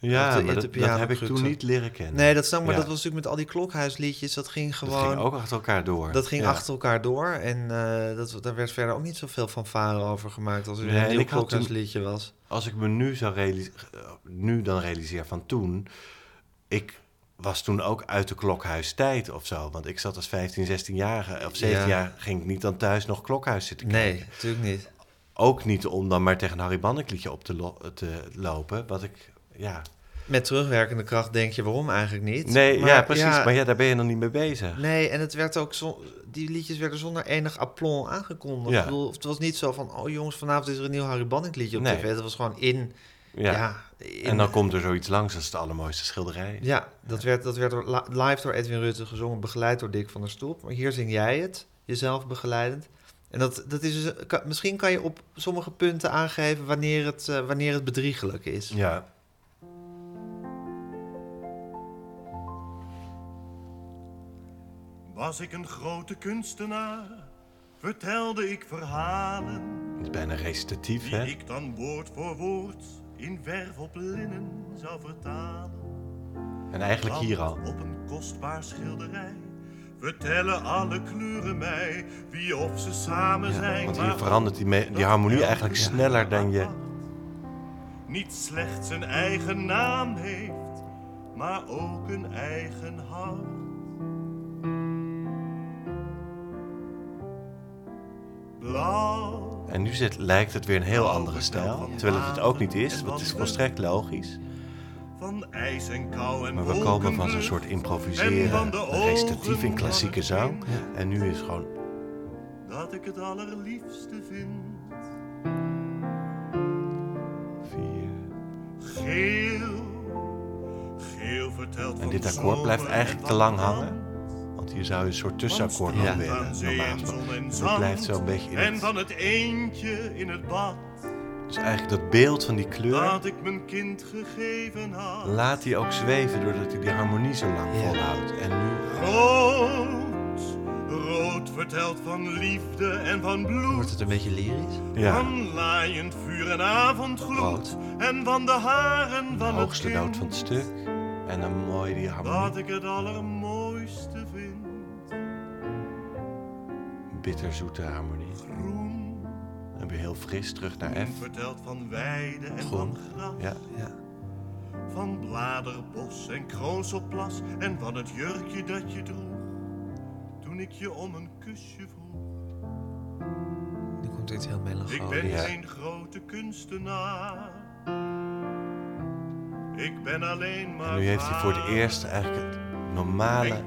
Ja, de- dat, dat heb ik toen niet leren kennen. Nee, dat snap ik, maar Ja. dat was natuurlijk met al die klokhuisliedjes. Dat ging Dat gewoon... ging ook achter elkaar door. Dat ging Ja. achter elkaar door. En eh, dat, daar werd verder ook niet zoveel van varen over gemaakt... als er Nee, een en nieuw toen- klokhuisliedje was. Als ik me nu, zou eh, nu dan realiseer van toen... Ik was toen ook uit de klokhuistijd of zo. Want ik zat als 15, 16-jarige of 17 Ja. jaar... ging ik niet dan thuis nog klokhuis zitten kijken. Nee, natuurlijk niet. ook niet om dan maar tegen een Harry liedje op te, lo- te lopen. Wat ik, ja... Met terugwerkende kracht denk je waarom eigenlijk niet. Nee, Maar ja, precies. Maar ja, daar ben je nog niet mee bezig. Nee, en het werd ook zo, die liedjes werden zonder enig aplomb aangekondigd. Ja. Ik bedoel, het was niet zo van, oh jongens, vanavond is er een nieuw Harry Banning liedje op Nee. tv. Het was gewoon in, Ja. ja, in- En dan komt er zoiets langs als de allermooiste schilderij. ja, dat werd, dat werd live door Edwin Rutte gezongen, begeleid door Dick van der Stoep. Maar hier zing jij het, jezelf begeleidend. En dat, dat is dus, kan- misschien kan je op sommige punten aangeven wanneer het, eh, wanneer het bedriegelijk is. Ja. Was ik een grote kunstenaar, vertelde ik verhalen. Het is bijna recitatief, Die hè? ik dan woord voor woord in verf op linnen zou vertalen. En eigenlijk hier al. Op een kostbaar schilderij vertellen alle kleuren mij wie of ze samen zijn. Want hier maar verandert die, die harmonie eigenlijk sneller dan je... Niet slechts een eigen naam heeft, maar ook een eigen hart. En nu zit, lijkt het weer een heel andere stijl. Terwijl het het ook niet is, want het is volstrekt logisch. Maar we komen van zo'n soort en improviseren, recitatief in klassieke zang. En nu is gewoon... Dat ik het allerliefste vind. Vier. Geel. Geel vertelt En dit akkoord blijft eigenlijk en te lang hangen. Want hier zou je een soort tussenakkoord nog willen, aan zee normaal en gesproken. zon en En dit zand. blijft zo een beetje in En het... van het eentje in het bad. Dus eigenlijk dat beeld van die kleur... Dat ik mijn kind gegeven had. laat hij ook zweven doordat hij die harmonie zo lang Ja. volhoudt. En nu... Rood. Rood vertelt van liefde en van bloed. Wordt het een beetje lyrisch? Ja, Van laaiend vuur en avondgloed. Rood. En van de haren de van het hoogste noot van het stuk. En dan mooi die Dat harmonie. ik het allermooiste Bitterzoete harmonie. Groen. En weer heel fris terug naar F. Vertelt van weide en Groen. van gras. Ja, Ja. Van bladerbos en kroonselplas. En van het jurkje dat je droeg. Toen ik je om een kusje vroeg. Nu komt iets heel Ik ben melancholisch. Ja. geen grote kunstenaar. Ik ben alleen maar. en nu heeft hij voor het eerst eigenlijk het normale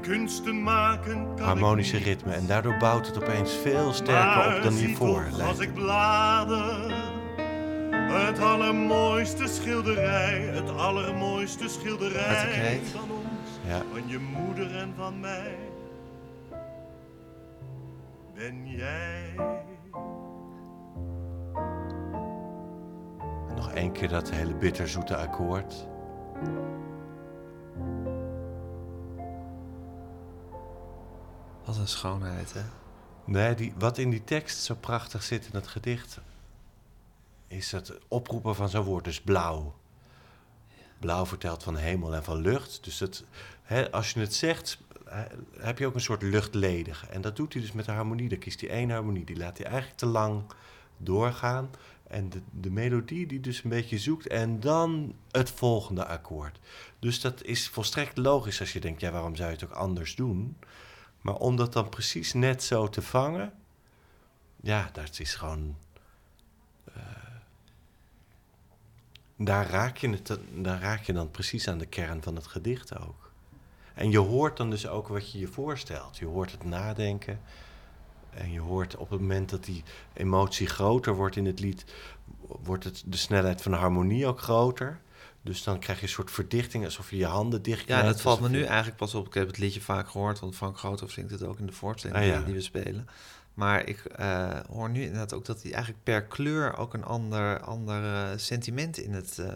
harmonische ritme. En daardoor bouwt het opeens veel sterker op dan hiervoor. Als ik het. blader, het allermooiste schilderij, het allermooiste schilderij van ons, Ja. van je moeder en van mij, ben jij. Nog één keer dat hele bitterzoete akkoord. Wat een schoonheid, hè? Nee, die, wat in die tekst zo prachtig zit in het gedicht, is het oproepen van zo'n woord, dus blauw. Blauw vertelt van hemel en van lucht. Dus het, hè, als je het zegt, heb je ook een soort luchtledige. En dat doet hij dus met de harmonie. Dan kiest hij één harmonie, die laat hij eigenlijk te lang doorgaan. En de, de melodie die dus een beetje zoekt en dan het volgende akkoord. Dus dat is volstrekt logisch als je denkt, ja, waarom zou je het ook anders doen? Maar om dat dan precies net zo te vangen, ja, dat is gewoon. eh, daar, raak je raak je dan precies aan de kern van het gedicht ook. En je hoort dan dus ook wat je je voorstelt. Je hoort het nadenken. En je hoort op het moment dat die emotie groter wordt in het lied, wordt het, de snelheid van de harmonie ook groter. Dus dan krijg je een soort verdichting, alsof je je handen dicht Ja, dat valt me nu je- eigenlijk pas op. Ik heb het liedje vaak gehoord, want Frank Groothoff zingt het ook in de voorstelling Ah, ja. die- we spelen. Maar ik eh, hoor nu inderdaad ook dat hij eigenlijk per kleur ook een ander, ander sentiment in het, eh,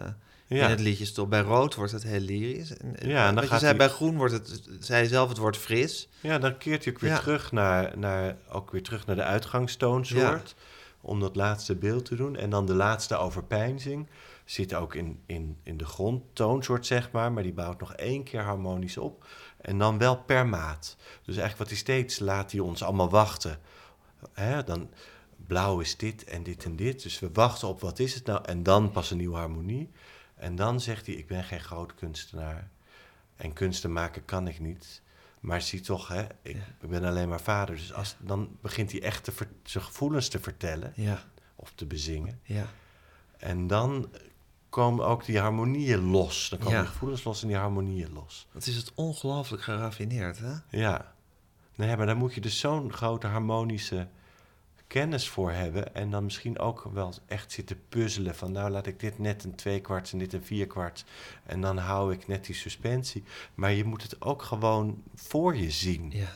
Ja. in het liedje stopt. Bij rood wordt het heel lyrisch. En, Ja, en dan je gaat zei, hij- bij groen wordt het, zei je zelf, het wordt fris. Ja, dan keert hij ook weer Ja. terug naar, naar, ook weer terug naar de uitgangstoonsoort. Om dat laatste beeld te doen. En dan de laatste overpeinzing zit ook in, in, in de grondtoonsoort, zeg maar. Maar die bouwt nog één keer harmonisch op. En dan wel per maat. Dus eigenlijk wat hij steeds laat hij ons allemaal wachten. Hè, dan blauw is dit en dit en dit. Dus we wachten op wat is het nou. En dan pas een nieuwe harmonie. En dan zegt hij, ik ben geen groot kunstenaar. En kunsten maken kan ik niet. Maar zie toch, hè, ik, ben alleen maar vader. Dus als, dan begint hij echt te ver- zijn gevoelens te vertellen. Ja. of te bezingen. Ja. En dan komen ook die harmonieën los. Dan komen Ja. die gevoelens los en die harmonieën los. Wat is het ongelooflijk geraffineerd, hè? Ja. Nee, maar daar moet je dus zo'n grote harmonische kennis voor hebben. En dan misschien ook wel echt zitten puzzelen. Van nou laat ik dit net een tweekwart en dit een vierkwart. En dan hou ik net die suspensie. Maar je moet het ook gewoon voor je zien. Ja.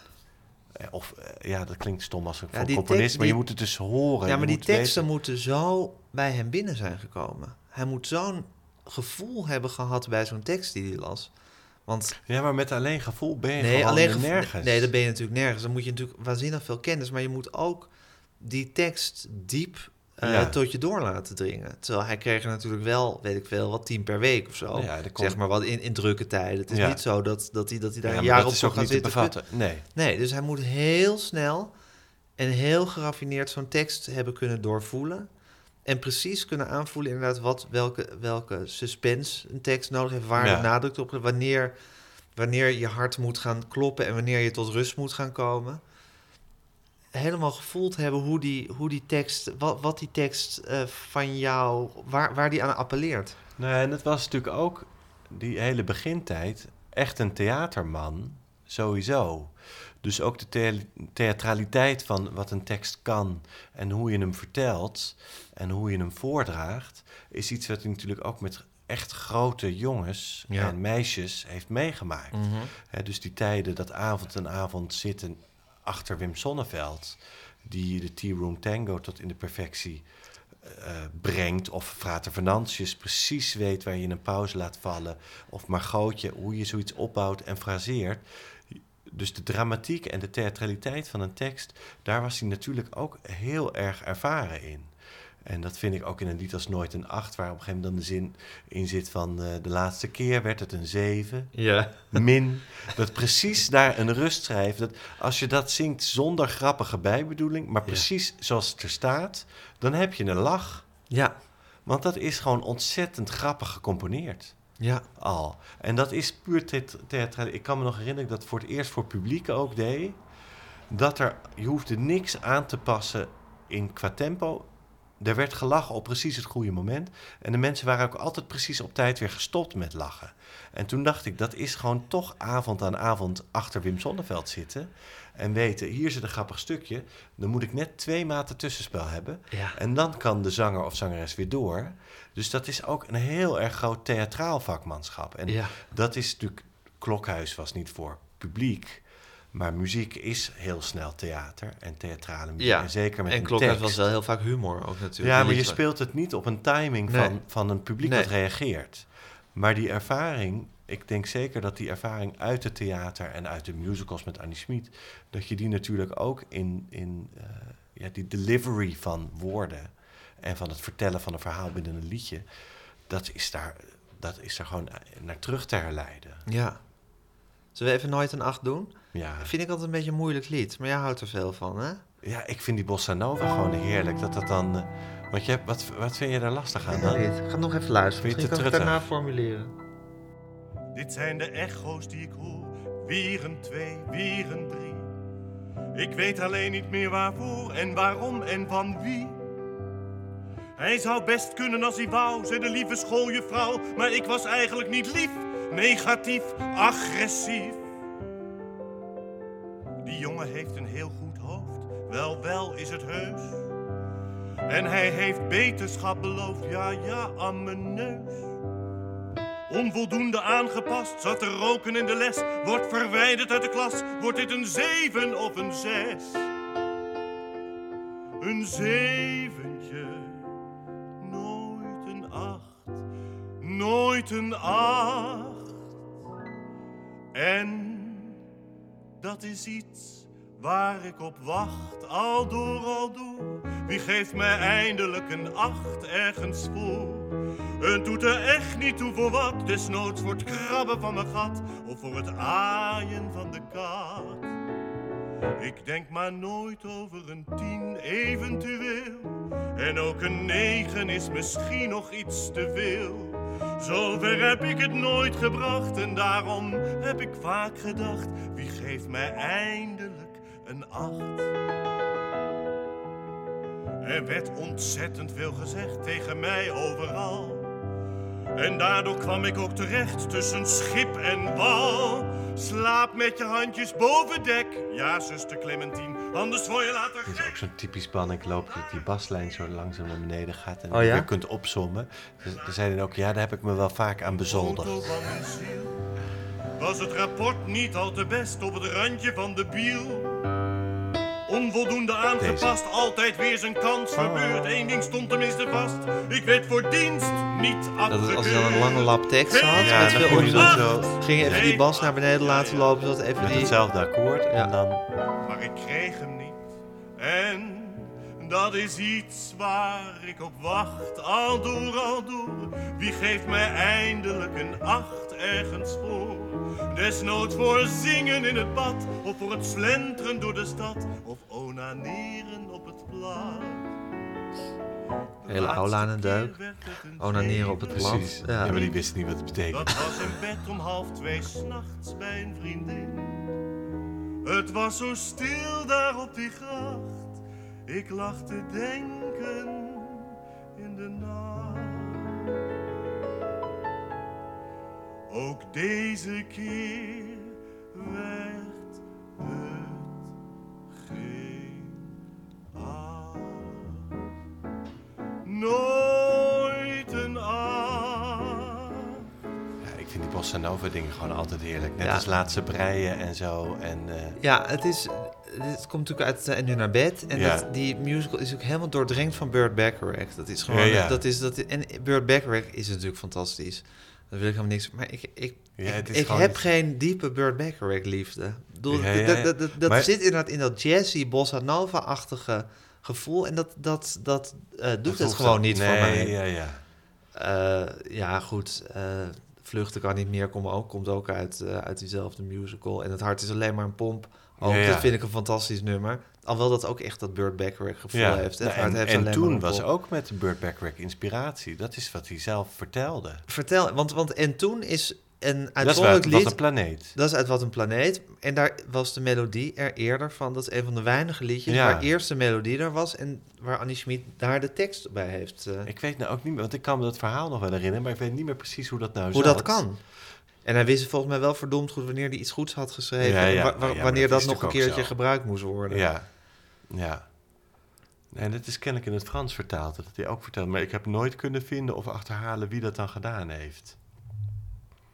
Eh, Of eh, ja, dat klinkt stom als een Ja, componist. maar je moet het dus horen. Ja, maar die teksten weten- moeten zo bij hem binnen zijn gekomen. Hij moet zo'n gevoel hebben gehad bij zo'n tekst die hij las. Want Ja, maar met alleen gevoel ben je nee, alleen er nergens. Nee, dat ben je natuurlijk nergens. Dan moet je natuurlijk waanzinnig veel kennis. Maar je moet ook die tekst diep eh, Ja. tot je door laten dringen. Terwijl hij kreeg er natuurlijk wel, weet ik veel, wat tien per week of zo. Ja, komt- Zeg maar wat in, in drukke tijden. Het is Ja. niet zo dat, dat, hij, dat hij daar een jaar op zou gaan zitten. bevatten. Nee. Nee, dus hij moet heel snel en heel geraffineerd zo'n tekst hebben kunnen doorvoelen. En precies kunnen aanvoelen inderdaad wat, welke, welke suspense een tekst nodig heeft. Waar Ja. de nadruk op wanneer, wanneer je hart moet gaan kloppen en wanneer je tot rust moet gaan komen. Helemaal gevoeld hebben hoe die, hoe die tekst, wat, wat die tekst eh, van jou, waar, waar die aan appelleert. Nee, en het was natuurlijk ook die hele begintijd echt een theaterman, sowieso. Dus ook de thea- theatraliteit van wat een tekst kan en hoe je hem vertelt en hoe je hem voordraagt, is iets wat hij natuurlijk ook met echt grote jongens Ja. en meisjes heeft meegemaakt. Hè, dus die tijden dat avond en avond zitten achter Wim Sonneveld, die de Tea Room Tango tot in de perfectie eh, brengt. Of Frater Venantius precies weet waar je een pauze laat vallen. Of Margootje, hoe je zoiets opbouwt en fraseert. Dus de dramatiek en de theatraliteit van een tekst, daar was hij natuurlijk ook heel erg ervaren in. En dat vind ik ook in een lied als Nooit een Acht, waar op een gegeven moment dan de zin in zit van eh, de laatste keer werd het een zeven Ja. min. Dat precies daar een rust schrijft. Dat als je dat zingt zonder grappige bijbedoeling, maar precies zoals het er staat, dan heb je een lach. Ja. Want dat is gewoon ontzettend grappig gecomponeerd. Ja. Al. En dat is puur theatraal. Ik kan me nog herinneren dat ik dat voor het eerst voor publiek ook deed. Dat er, je hoefde niks aan te passen in qua tempo. Er werd gelachen op precies het goede moment. En de mensen waren ook altijd precies op tijd weer gestopt met lachen. En toen dacht ik, dat is gewoon toch avond aan avond achter Wim Sonneveld zitten. En weten, hier zit een grappig stukje. Dan moet ik net twee maten tussenspel hebben. Ja. En dan kan de zanger of zangeres weer door. Dus dat is ook een heel erg groot theatraal vakmanschap. En Ja. dat is natuurlijk... Klokhuis was niet voor publiek. Maar muziek is heel snel theater en theatrale muziek. Ja. En zeker met En Klokhuis was wel heel vaak humor ook natuurlijk. Ja, maar je speelt het niet op een timing Nee. van, van een publiek Nee. dat reageert. Maar die ervaring, ik denk zeker dat die ervaring uit het theater en uit de musicals met Annie Schmid, dat je die natuurlijk ook in, in eh, ja, die delivery van woorden en van het vertellen van een verhaal binnen een liedje, dat is daar, dat is daar gewoon naar terug te herleiden. Ja. Zullen we even nooit een acht doen? Ja, Vind ik altijd een beetje een moeilijk lied, maar jij houdt er veel van, hè? ja ik vind die bossa nova gewoon heerlijk. Dat dat dan, eh, want je hebt, wat, wat vind je daar lastig aan dan? Ik ga nog even luisteren. Misschien te kan ik daarna formuleren. Dit zijn de echo's die ik hoor. Weer een twee, weer een drie. Ik weet alleen niet meer waarvoor en waarom en van wie. Hij zou best kunnen als hij wou, zei de lieve schooljuffrouw. Maar ik was eigenlijk niet lief, negatief, agressief. Die jongen heeft een heel goed hoofd, wel wel is het heus. En hij heeft beterschap beloofd, ja ja, aan mijn neus. Onvoldoende aangepast, zat te roken in de les. Wordt verwijderd uit de klas, wordt dit een zeven of een zes? Een zeventje, nooit een acht, nooit een acht. En dat is iets waar ik op wacht, al door, al door. Wie geeft mij eindelijk een acht ergens voor? Het doet er echt niet toe voor wat, desnoods voor het krabben van mijn gat of voor het aaien van de kat. Ik denk maar nooit over een tien eventueel. En ook een negen is misschien nog iets te veel. Zover heb ik het nooit gebracht en daarom heb ik vaak gedacht: wie geeft mij eindelijk een acht? Er werd ontzettend veel gezegd tegen mij overal. En daardoor kwam ik ook terecht tussen schip en wal. Slaap met je handjes boven dek. Ja, zuster Clementine, anders word je later Dit is ook zo'n typisch loop dat die baslijn zo langzaam naar beneden gaat en Oh je ja? kunt opzommen. Dus er zeiden ook, ja, daar heb ik me wel vaak aan bezoldigd. Was het rapport niet al te best op het randje van de biel? Onvoldoende aangepast, altijd weer zijn kans verbeurd. Eén ding stond tenminste vast, ik werd voor dienst niet Dat afgekeurd. het, als je dan een lange lap tekst had, Ja, met dan veel kon je opzet, zo ging je even die bas naar beneden laten lopen, zodat even met die... hetzelfde akkoord Ja. en dan... maar ik kreeg hem niet. En dat is iets waar ik op wacht, al door, al door. Wie geeft mij eindelijk een acht ergens voor? Desnoods voor zingen in het bad, of voor het slenteren door de stad, of onaneren op het blad. De Hele aula aan een een Onaneren op het. Precies. Ja. Ja. maar die wist niet wat het betekent. Dat was in bed om half twee s'nachts bij een vriendin. Het was zo stil daar op die gracht. Ik lag te denken in de nacht. Ook deze keer werd het geen acht. Nooit een acht. Ja, ik vind die bossa nova dingen gewoon altijd heerlijk. Net Ja. als laatste breien en zo. En, eh, Ja, het is... Het komt natuurlijk uit eh, En nu naar bed. En Ja. dat, die musical is ook helemaal doordrenkt van Burt Bacharach. Dat is gewoon... Ja, ja. Dat is, dat, en Burt Bacharach is natuurlijk fantastisch. Daar wil ik helemaal niks... Maar ik, ik, Ja, ik, heb geen diepe Burt Bacharach liefde. Ik bedoel, Ja, ja, dat, dat, dat, Maar- zit inderdaad in dat jazzy, bossa nova-achtige gevoel. En dat, dat, dat eh, doet het gewoon dan- niet nee, voor mij. Ja, ja. Eh, ja, goed. eh, Vluchten kan niet meer komt ook, komt ook uit, uit diezelfde musical. En het hart is alleen maar een pomp. Ook. Dat vind ik een fantastisch nummer. Alhoewel dat ook echt dat Burt Bacharach gevoel Ja, heeft. nou, en, heeft en toen was ook met de Burt Bacharach inspiratie. Dat is wat hij zelf vertelde. Vertel, want, want en toen is een Dat is uitzonderlijk wat, lied... een planeet. Dat is uit Wat een Planeet. En daar was de melodie er eerder van. Dat is een van de weinige liedjes Ja. waar eerst de melodie er was... en waar Annie Schmid daar de tekst bij heeft. eh, Ik weet nou ook niet meer, want ik kan me dat verhaal nog wel herinneren, maar ik weet niet meer precies hoe dat nou hoe zat. dat kan. En hij wist volgens mij wel verdomd goed wanneer hij iets goeds had geschreven. Ja, ja, en wa- ja, wa- maar wanneer dat nog een keertje zo. gebruikt moest worden. Ja, ja. En dat is kennelijk in het Frans vertaald, dat hij ook vertelt. Maar ik heb nooit kunnen vinden of achterhalen wie dat dan gedaan heeft.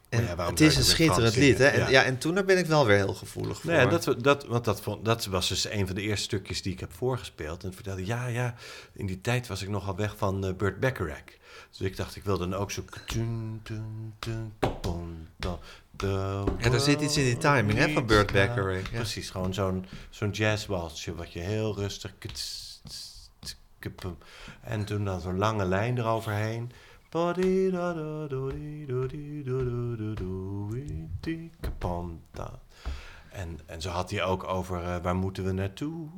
En ja, het is een schitterend lied, hè? En, Ja. ja. en toen daar ben ik wel weer heel gevoelig voor. Ja, dat, dat, want dat, vond, dat was dus een van de eerste stukjes die ik heb voorgespeeld. En het vertelde, ja, ja, in die tijd was ik nogal weg van eh, Burt Bacharach. Dus ik dacht, ik wil dan ook zo... Ja, er zit iets in die timing, hè, van Burt Bacharach, ja. Precies, gewoon zo'n zo'n jazzwalsje wat je heel rustig... kts. En toen dan zo'n lange lijn eroverheen. En, en zo had hij ook over eh, waar moeten we naartoe?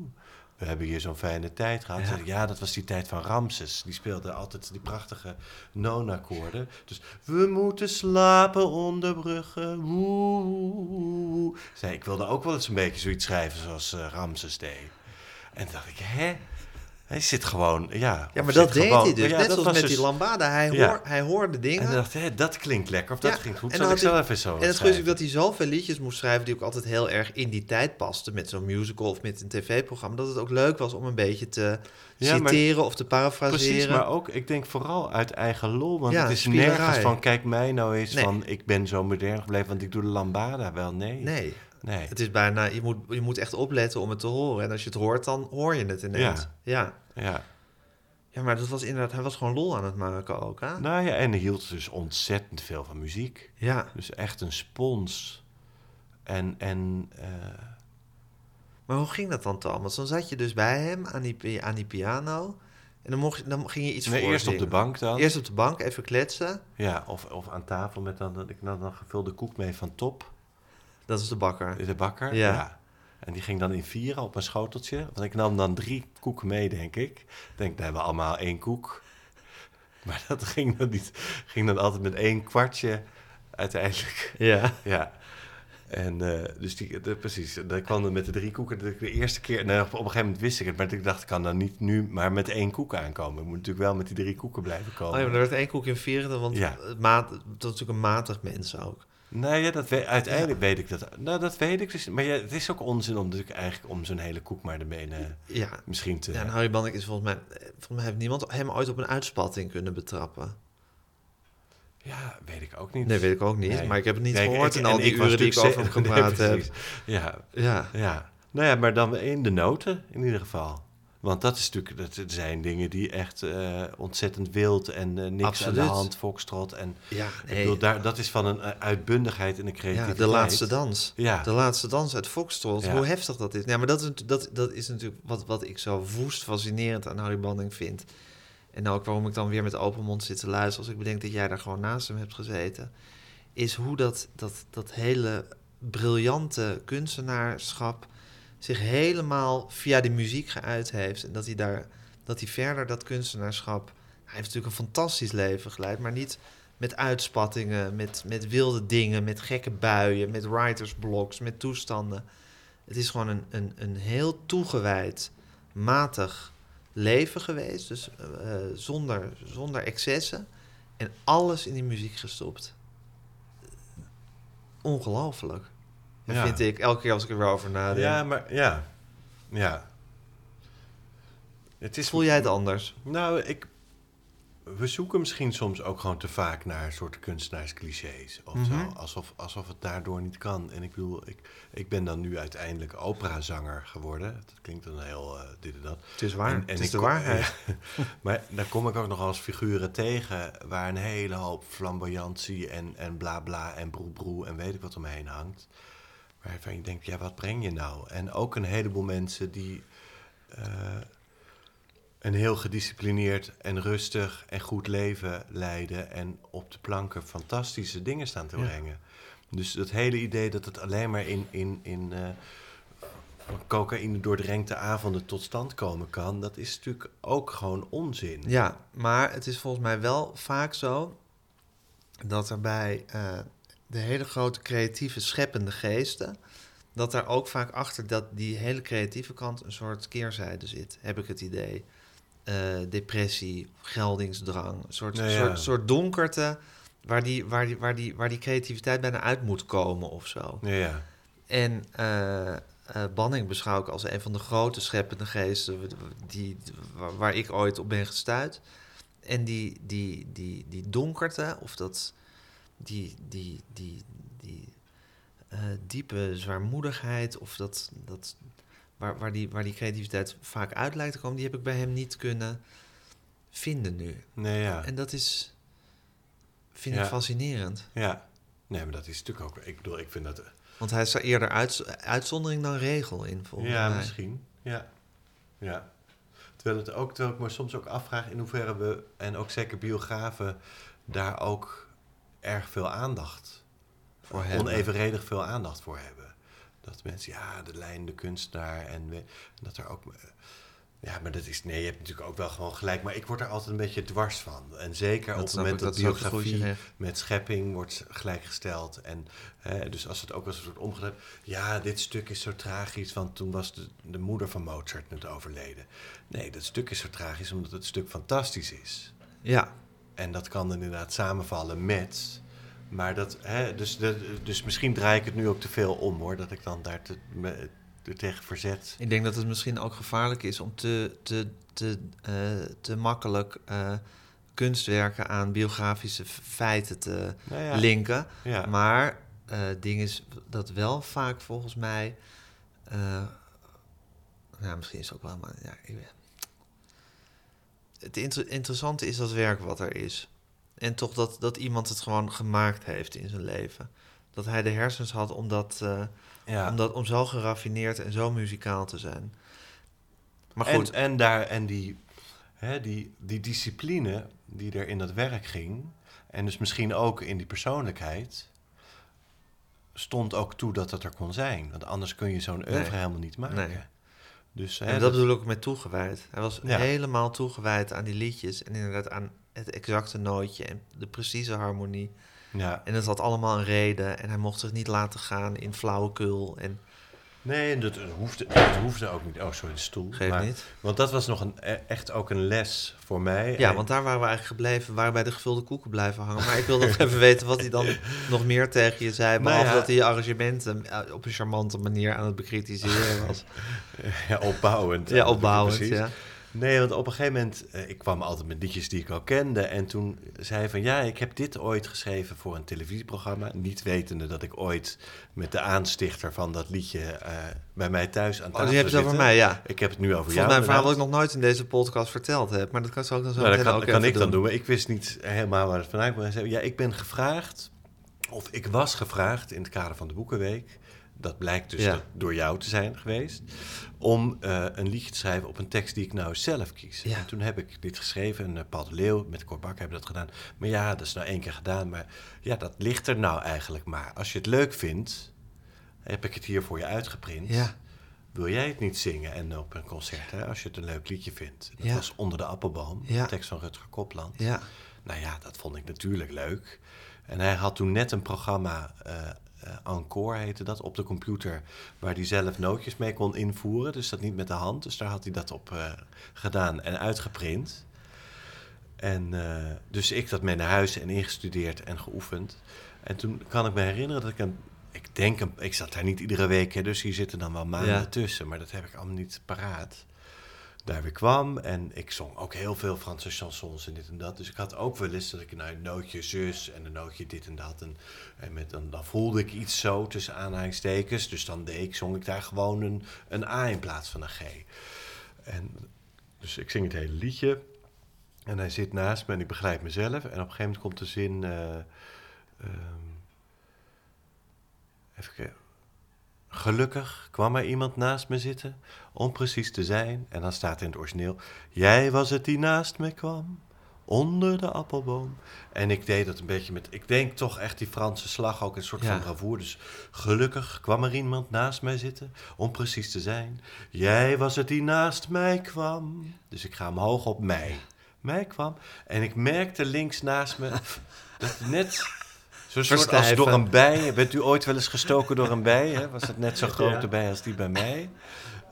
We hebben hier zo'n fijne tijd gehad. Ja. Ja. ja, dat was die tijd van Ramses. Die speelde altijd die prachtige non-akkoorden. Dus we moeten slapen onder bruggen. Woe. Zei, ik wilde ook wel eens een beetje zoiets schrijven zoals eh, Ramses deed. En toen dacht ik, hè? Hij zit gewoon, ja. Ja, maar dat deed gewoon- hij dus. Ja, Net zoals met dus- die lambada. Hij, Ja. hoor, hij hoorde dingen. En ik dacht, hè, dat klinkt lekker of dat Ja, klinkt goed. en dan ik zelf hij- even zo En het is schrijven? dat hij zoveel liedjes moest schrijven die ook altijd heel erg in die tijd pasten. Met zo'n musical of met een tv-programma. Dat het ook leuk was om een beetje te maar- citeren of te parafraseren. Precies, maar ook, ik denk vooral uit eigen lol. Want Ja, het is nergens van, kijk mij nou eens Nee. van, ik ben zo modern gebleven, want ik doe de lambada wel. Nee. Nee, Nee. het is bijna... Je moet, je moet echt opletten om het te horen. En als je het hoort, dan hoor je het ineens. Ja. Ja. Ja. Ja, maar dat was inderdaad... Hij was gewoon lol aan het maken ook, hè? Nou ja, en hij hield dus ontzettend veel van muziek. Ja. Dus echt een spons. En, en eh, Maar hoe ging dat dan, Tom? Want dan zat je dus bij hem aan die, aan die piano... En dan, mocht, je- dan ging je iets nee, voor eerst op de bank dan. Eerst op de bank, even kletsen. Ja, of, of aan tafel met dan, ik nam dan gevulde koek mee van Top, Dat is de bakker. de bakker. Ja. En die ging dan in vieren op een schoteltje. Want ik nam dan drie koeken mee, denk ik. Ik denk, we hebben allemaal één koek. [laughs] Maar dat ging dan niet. Ging dan altijd met één kwartje uiteindelijk. Ja. [laughs] Ja. En eh, dus die, de, precies, dan kwam er met de drie koeken. De, de eerste keer, nou, op, een gegeven moment wist ik het, maar ik dacht, ik kan dan niet nu maar met één koek aankomen. Ik moet natuurlijk wel met die drie koeken blijven komen. Oh ja, maar er werd één koek in vierde, want Ja. maat, dat is natuurlijk een matig mens ook. Nou ja, dat uiteindelijk weet ik dat. Nou, dat weet ik dus. Maar ja, het is ook onzin om natuurlijk eigenlijk om zo'n hele koek maar de benen Ja, misschien te. ja en Harry Banning is volgens mij... eh, Volgens mij heeft niemand hem ooit op een uitspatting kunnen betrappen. Ja, weet ik ook niet. Nee, weet ik ook niet. Nee. Maar ik heb het niet Nee, gehoord ik- in al die uren die ik over hem [laughs] gepraat Nee, heb. Ja, Ja, ja. Nou ja, maar dan in de noten in ieder geval. Want dat is natuurlijk, dat zijn dingen die echt eh, ontzettend wild en eh, niks aan de hand, foxtrot. En ja nee. bedoel, daar, dat is van een eh, uitbundigheid en een ja, creativiteit. de laatste dans. Ja, De laatste dans uit Foxtrot. Ja. Hoe heftig dat is. Ja, maar dat is, dat, dat is natuurlijk wat, wat ik zo woest fascinerend aan Harry Banning vind. En ook waarom ik dan weer met open mond zit te luisteren... als ik bedenk dat jij daar gewoon naast hem hebt gezeten... is hoe dat, dat, dat hele briljante kunstenaarschap... zich helemaal via de muziek geuit heeft. En dat hij, daar, dat hij verder dat kunstenaarschap... Hij heeft natuurlijk een fantastisch leven geleid... maar niet met uitspattingen, met, met wilde dingen, met gekke buien, met writersblocks, met toestanden. Het is gewoon een, een, een heel toegewijd, matig leven geweest. Dus eh, zonder, zonder excessen. En alles in die muziek gestopt. Ongelooflijk. Dat Ja. vind ik, elke keer als ik er weer over nadenk. ja, maar ja. Ja. Het is, Voel jij het anders? Nou, ik, we zoeken misschien soms ook gewoon te vaak naar soort kunstenaarsclichés of zo. Alsof, alsof het daardoor niet kan. En ik bedoel, ik, ik ben dan nu uiteindelijk operazanger geworden. Dat klinkt dan heel eh, dit en dat. Het is waar. En- en het is de waarheid. [laughs] ja. maar daar kom ik ook nog als figuren tegen... waar een hele hoop flamboyantie en, en bla bla en broe broe... en weet ik wat omheen hangt. Waarvan je denkt, ja, wat breng je nou? En ook een heleboel mensen die... eh, een heel gedisciplineerd en rustig en goed leven leiden... en op de planken fantastische dingen staan te Ja. brengen. Dus dat hele idee dat het alleen maar in... in, in eh, cocaïne doordrenkte avonden tot stand komen kan, dat is natuurlijk ook gewoon onzin. Ja, maar het is volgens mij wel vaak zo dat er bij eh, de hele grote creatieve scheppende geesten, dat daar ook vaak achter dat die hele creatieve kant een soort keerzijde zit, heb ik het idee. Eh, depressie, geldingsdrang, een soort, Nou ja. soort, soort donkerte waar die, waar, die, waar, die, waar die creativiteit bijna uit moet komen of zo. Ja, ja. En eh, eh, Banning beschouw ik als een van de grote scheppende geesten die, waar, waar ik ooit op ben gestuurd. En die, die, die, die donkerte, of dat, die, die, die, die eh, diepe zwaarmoedigheid, of dat, dat waar, waar, die, waar die creativiteit vaak uit lijkt te komen, die heb ik bij hem niet kunnen vinden nu. Nee, ja. En dat is, vind Ja. ik fascinerend. ja. Nee, maar dat is natuurlijk ook... Ik bedoel, ik vind dat... Want hij is er eerder uit, uitzondering dan regel in, volgens ja, mij. misschien. Ja. Ja. Terwijl, het ook, terwijl ik me soms ook afvraag in hoeverre we... en ook zeker biografen... daar ook erg veel aandacht... Voor hebben. onevenredig veel aandacht voor hebben. Dat mensen, ja, de lijn, de kunstenaar... en we- dat er ook... eh, Ja, maar dat is... Nee, je hebt natuurlijk ook wel gewoon gelijk. Maar ik word er altijd een beetje dwars van. En zeker op het moment ik, dat, biografie met schepping wordt gelijkgesteld. En hè, dus als het ook als een soort omgedraaid... Ja, dit stuk is zo tragisch, want toen was de, de moeder van Mozart net overleden. Nee, dat stuk is zo tragisch omdat het stuk fantastisch is. Ja, En dat kan inderdaad samenvallen met... Maar dat, hè, dus, de, dus misschien draai ik het nu ook te veel om, hoor. Dat ik dan daar te, me, er tegen verzet. ik denk dat het misschien ook gevaarlijk is om te, te, te, eh, te makkelijk eh, kunstwerken aan biografische feiten te Nou ja, linken. ja. Maar eh ding is dat wel vaak volgens mij. nou, misschien is het ook wel, maar ja, ik, het inter- interessante is dat werk wat er is. En toch dat, dat iemand het gewoon gemaakt heeft in zijn leven. Dat hij de hersens had om, dat, eh, ja. om, dat, om zo geraffineerd en zo muzikaal te zijn. Maar goed, En, en, daar, en die, hè, die, die discipline die er in dat werk ging... en dus misschien ook in die persoonlijkheid... stond ook toe dat het er kon zijn. Want anders kun je zo'n oeuvre Nee. helemaal niet maken. Nee. Dus, hè, en dat bedoel ik met toegewijd. Hij was Ja. helemaal toegewijd aan die liedjes. En inderdaad aan het exacte nootje en de precieze harmonie. Ja. En dat had allemaal een reden. En hij mocht zich niet laten gaan in flauwekul. En Nee, dat hoefde, dat hoefde ook niet. Oh, sorry, de stoel. Geeft niet. Want dat was nog een, e- echt ook een les voor mij. ja, En- want daar waren we eigenlijk gebleven. We waren bij de gevulde koeken blijven hangen. Maar ik wil nog [laughs] even weten wat hij dan nog meer tegen je zei. Behalve Nou ja. dat hij je arrangementen eh, op een charmante manier aan het bekritiseren was. [laughs] Ja, opbouwend. ja, opbouwend. [laughs] Precies. Ja. Nee, want op een gegeven moment, eh, ik kwam altijd met liedjes die ik al kende. En toen zei hij van, ja, ik heb dit ooit geschreven voor een televisieprogramma. Niet wetende dat ik ooit met de aanstichter van dat liedje eh, bij mij thuis aan Oh, tafel die heb je het over mij, ja. Ik heb het nu over Volgens jou. mij een verhaal dat ik nog nooit in deze podcast verteld heb. Maar dat kan zo ook dan zo Nou, dat kan, ook kan even ik dan doen. Maar ik wist niet helemaal waar het vandaan kwam. Hij zei, Ja, ik ben gevraagd, of ik was gevraagd in het kader van de Boekenweek. Dat blijkt dus Ja. dat door jou te zijn geweest. Om eh, een liedje te schrijven op een tekst die ik nou zelf kies. Ja. En toen heb ik dit geschreven. En eh, Paul de Leeuw met Cor Bakker hebben dat gedaan. Maar ja, dat is nou één keer gedaan. Maar ja, dat ligt er nou eigenlijk maar. Als je het leuk vindt, heb ik het hier voor je uitgeprint. Ja. Wil jij het niet zingen en op een concert, hè, als je het een leuk liedje vindt? Dat Ja. was Onder de Appelboom, de tekst van Rutger Kopland. Ja. Nou ja, dat vond ik natuurlijk leuk. En hij had toen net een programma, eh, Encore heette dat, op de computer... waar hij zelf nootjes mee kon invoeren. Dus dat niet met de hand. Dus daar had hij dat op eh, gedaan en uitgeprint. En eh, dus ik dat mee naar huis en ingestudeerd en geoefend. En toen kan ik me herinneren dat ik een... Ik denk, ik zat daar niet iedere week, hè, dus hier zitten dan wel maanden Ja. tussen. Maar dat heb ik allemaal niet paraat daar weer kwam. En ik zong ook heel veel Franse chansons en dit en dat. Dus ik had ook wel eens dat ik nou, een nootje zus en een nootje dit en dat. En, en met, dan, dan voelde ik iets zo tussen aanhalingstekens. Dus dan deed ik, zong ik daar gewoon een, een A in plaats van een G. En, dus ik zing het hele liedje. En hij zit naast me en ik begrijp mezelf. En op een gegeven moment komt de zin... eh, ehm, even kijken. Gelukkig kwam er iemand naast me zitten, om precies te zijn. En dan staat in het origineel: Jij was het die naast me kwam, onder de appelboom. En ik deed dat een beetje met, ik denk toch echt die Franse slag, ook een soort Ja. van bravoure. Dus gelukkig kwam er iemand naast mij zitten, om precies te zijn. Jij was het die naast mij kwam. Dus ik ga omhoog op mij. Mij kwam. En ik merkte links naast me [laughs] dat net. Zo'n soort als Verstijven. door een bij. Bent u ooit wel eens gestoken door een bij? Hè? Was het net zo'n grote bij als die bij mij?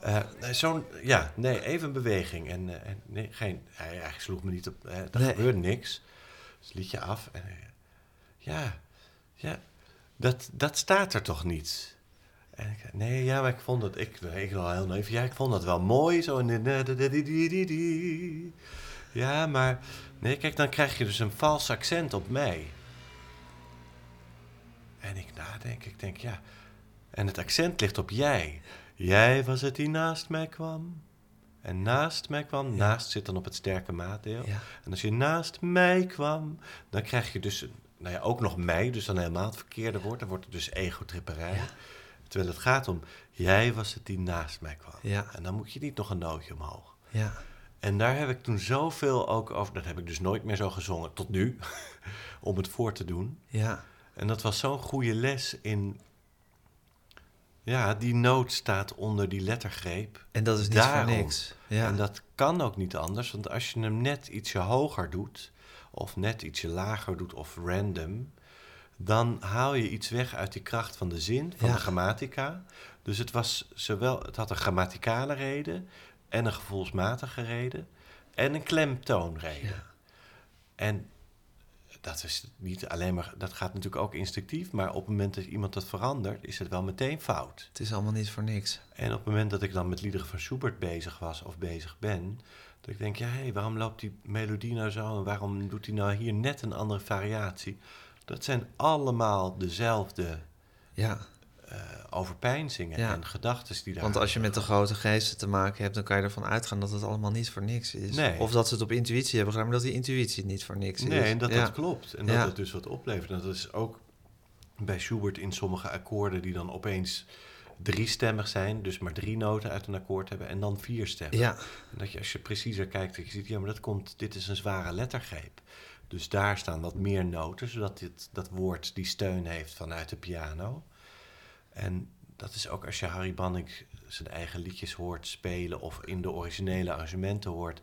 Eh, zo'n, ja, nee, even een beweging. En, eh, en nee, geen, hij eigenlijk sloeg me niet op, er Nee. gebeurde niks. Dus het liedje af. En, eh, ja, ja dat, dat staat er toch niet? En ik, nee, ja, maar ik vond het, ik, ik al heel even, ja, ik vond dat wel mooi, zo. in Ja, maar, nee, kijk, dan krijg je dus een vals accent op mij. En ik nadenk, ik denk, ja. En het accent ligt op jij. Jij was het die naast mij kwam. En naast mij kwam, naast zit dan op het sterke maatdeel. Ja. En als je naast mij kwam, dan krijg je dus, nou ja, ook nog mij, dus dan helemaal het verkeerde woord. Dan wordt het dus egotripperij. Ja. Terwijl het gaat om, jij was het die naast mij kwam. Ja. En dan moet je niet nog een nootje omhoog. Ja. En daar heb ik toen zoveel ook over, dat heb ik dus nooit meer zo gezongen, tot nu, [laughs] om het voor te doen. Ja. En dat was zo'n goede les in. Ja, die noot staat onder die lettergreep. En dat is niet Daarom. voor niks. Ja. En dat kan ook niet anders, want als je hem net ietsje hoger doet, of net ietsje lager doet, of random, dan haal je iets weg uit die kracht van de zin, van Ja. de grammatica. Dus het, was zowel, het had een grammaticale reden, en een gevoelsmatige reden, en een klemtoonreden. Ja. En dat is niet alleen maar, dat gaat natuurlijk ook instinctief, maar op het moment dat iemand dat verandert, is het wel meteen fout. Het is allemaal niet voor niks. En op het moment dat ik dan met liederen van Schubert bezig was of bezig ben, dat ik denk, ja, hé, waarom loopt die melodie nou zo en waarom doet hij nou hier net een andere variatie? Dat zijn allemaal dezelfde Ja. Eh overpeinzingen Ja. en gedachten die daar. Want als je met de grote geesten te maken hebt, dan kan je ervan uitgaan dat het allemaal niet voor niks is. Nee. Of dat ze het op intuïtie hebben gedaan, maar dat die intuïtie niet voor niks Nee, is. en dat ja. dat klopt. En dat het dus wat oplevert. En dat is ook bij Schubert in sommige akkoorden die dan opeens driestemmig zijn, dus maar drie noten uit een akkoord hebben en dan vier stemmen. Ja, En dat je als je preciezer kijkt, dat je ziet, ja, maar dat komt, dit is een zware lettergreep. Dus daar staan wat meer noten, zodat dit, dat woord die steun heeft vanuit de piano. En dat is ook als je Harry Banning zijn eigen liedjes hoort spelen of in de originele arrangementen hoort,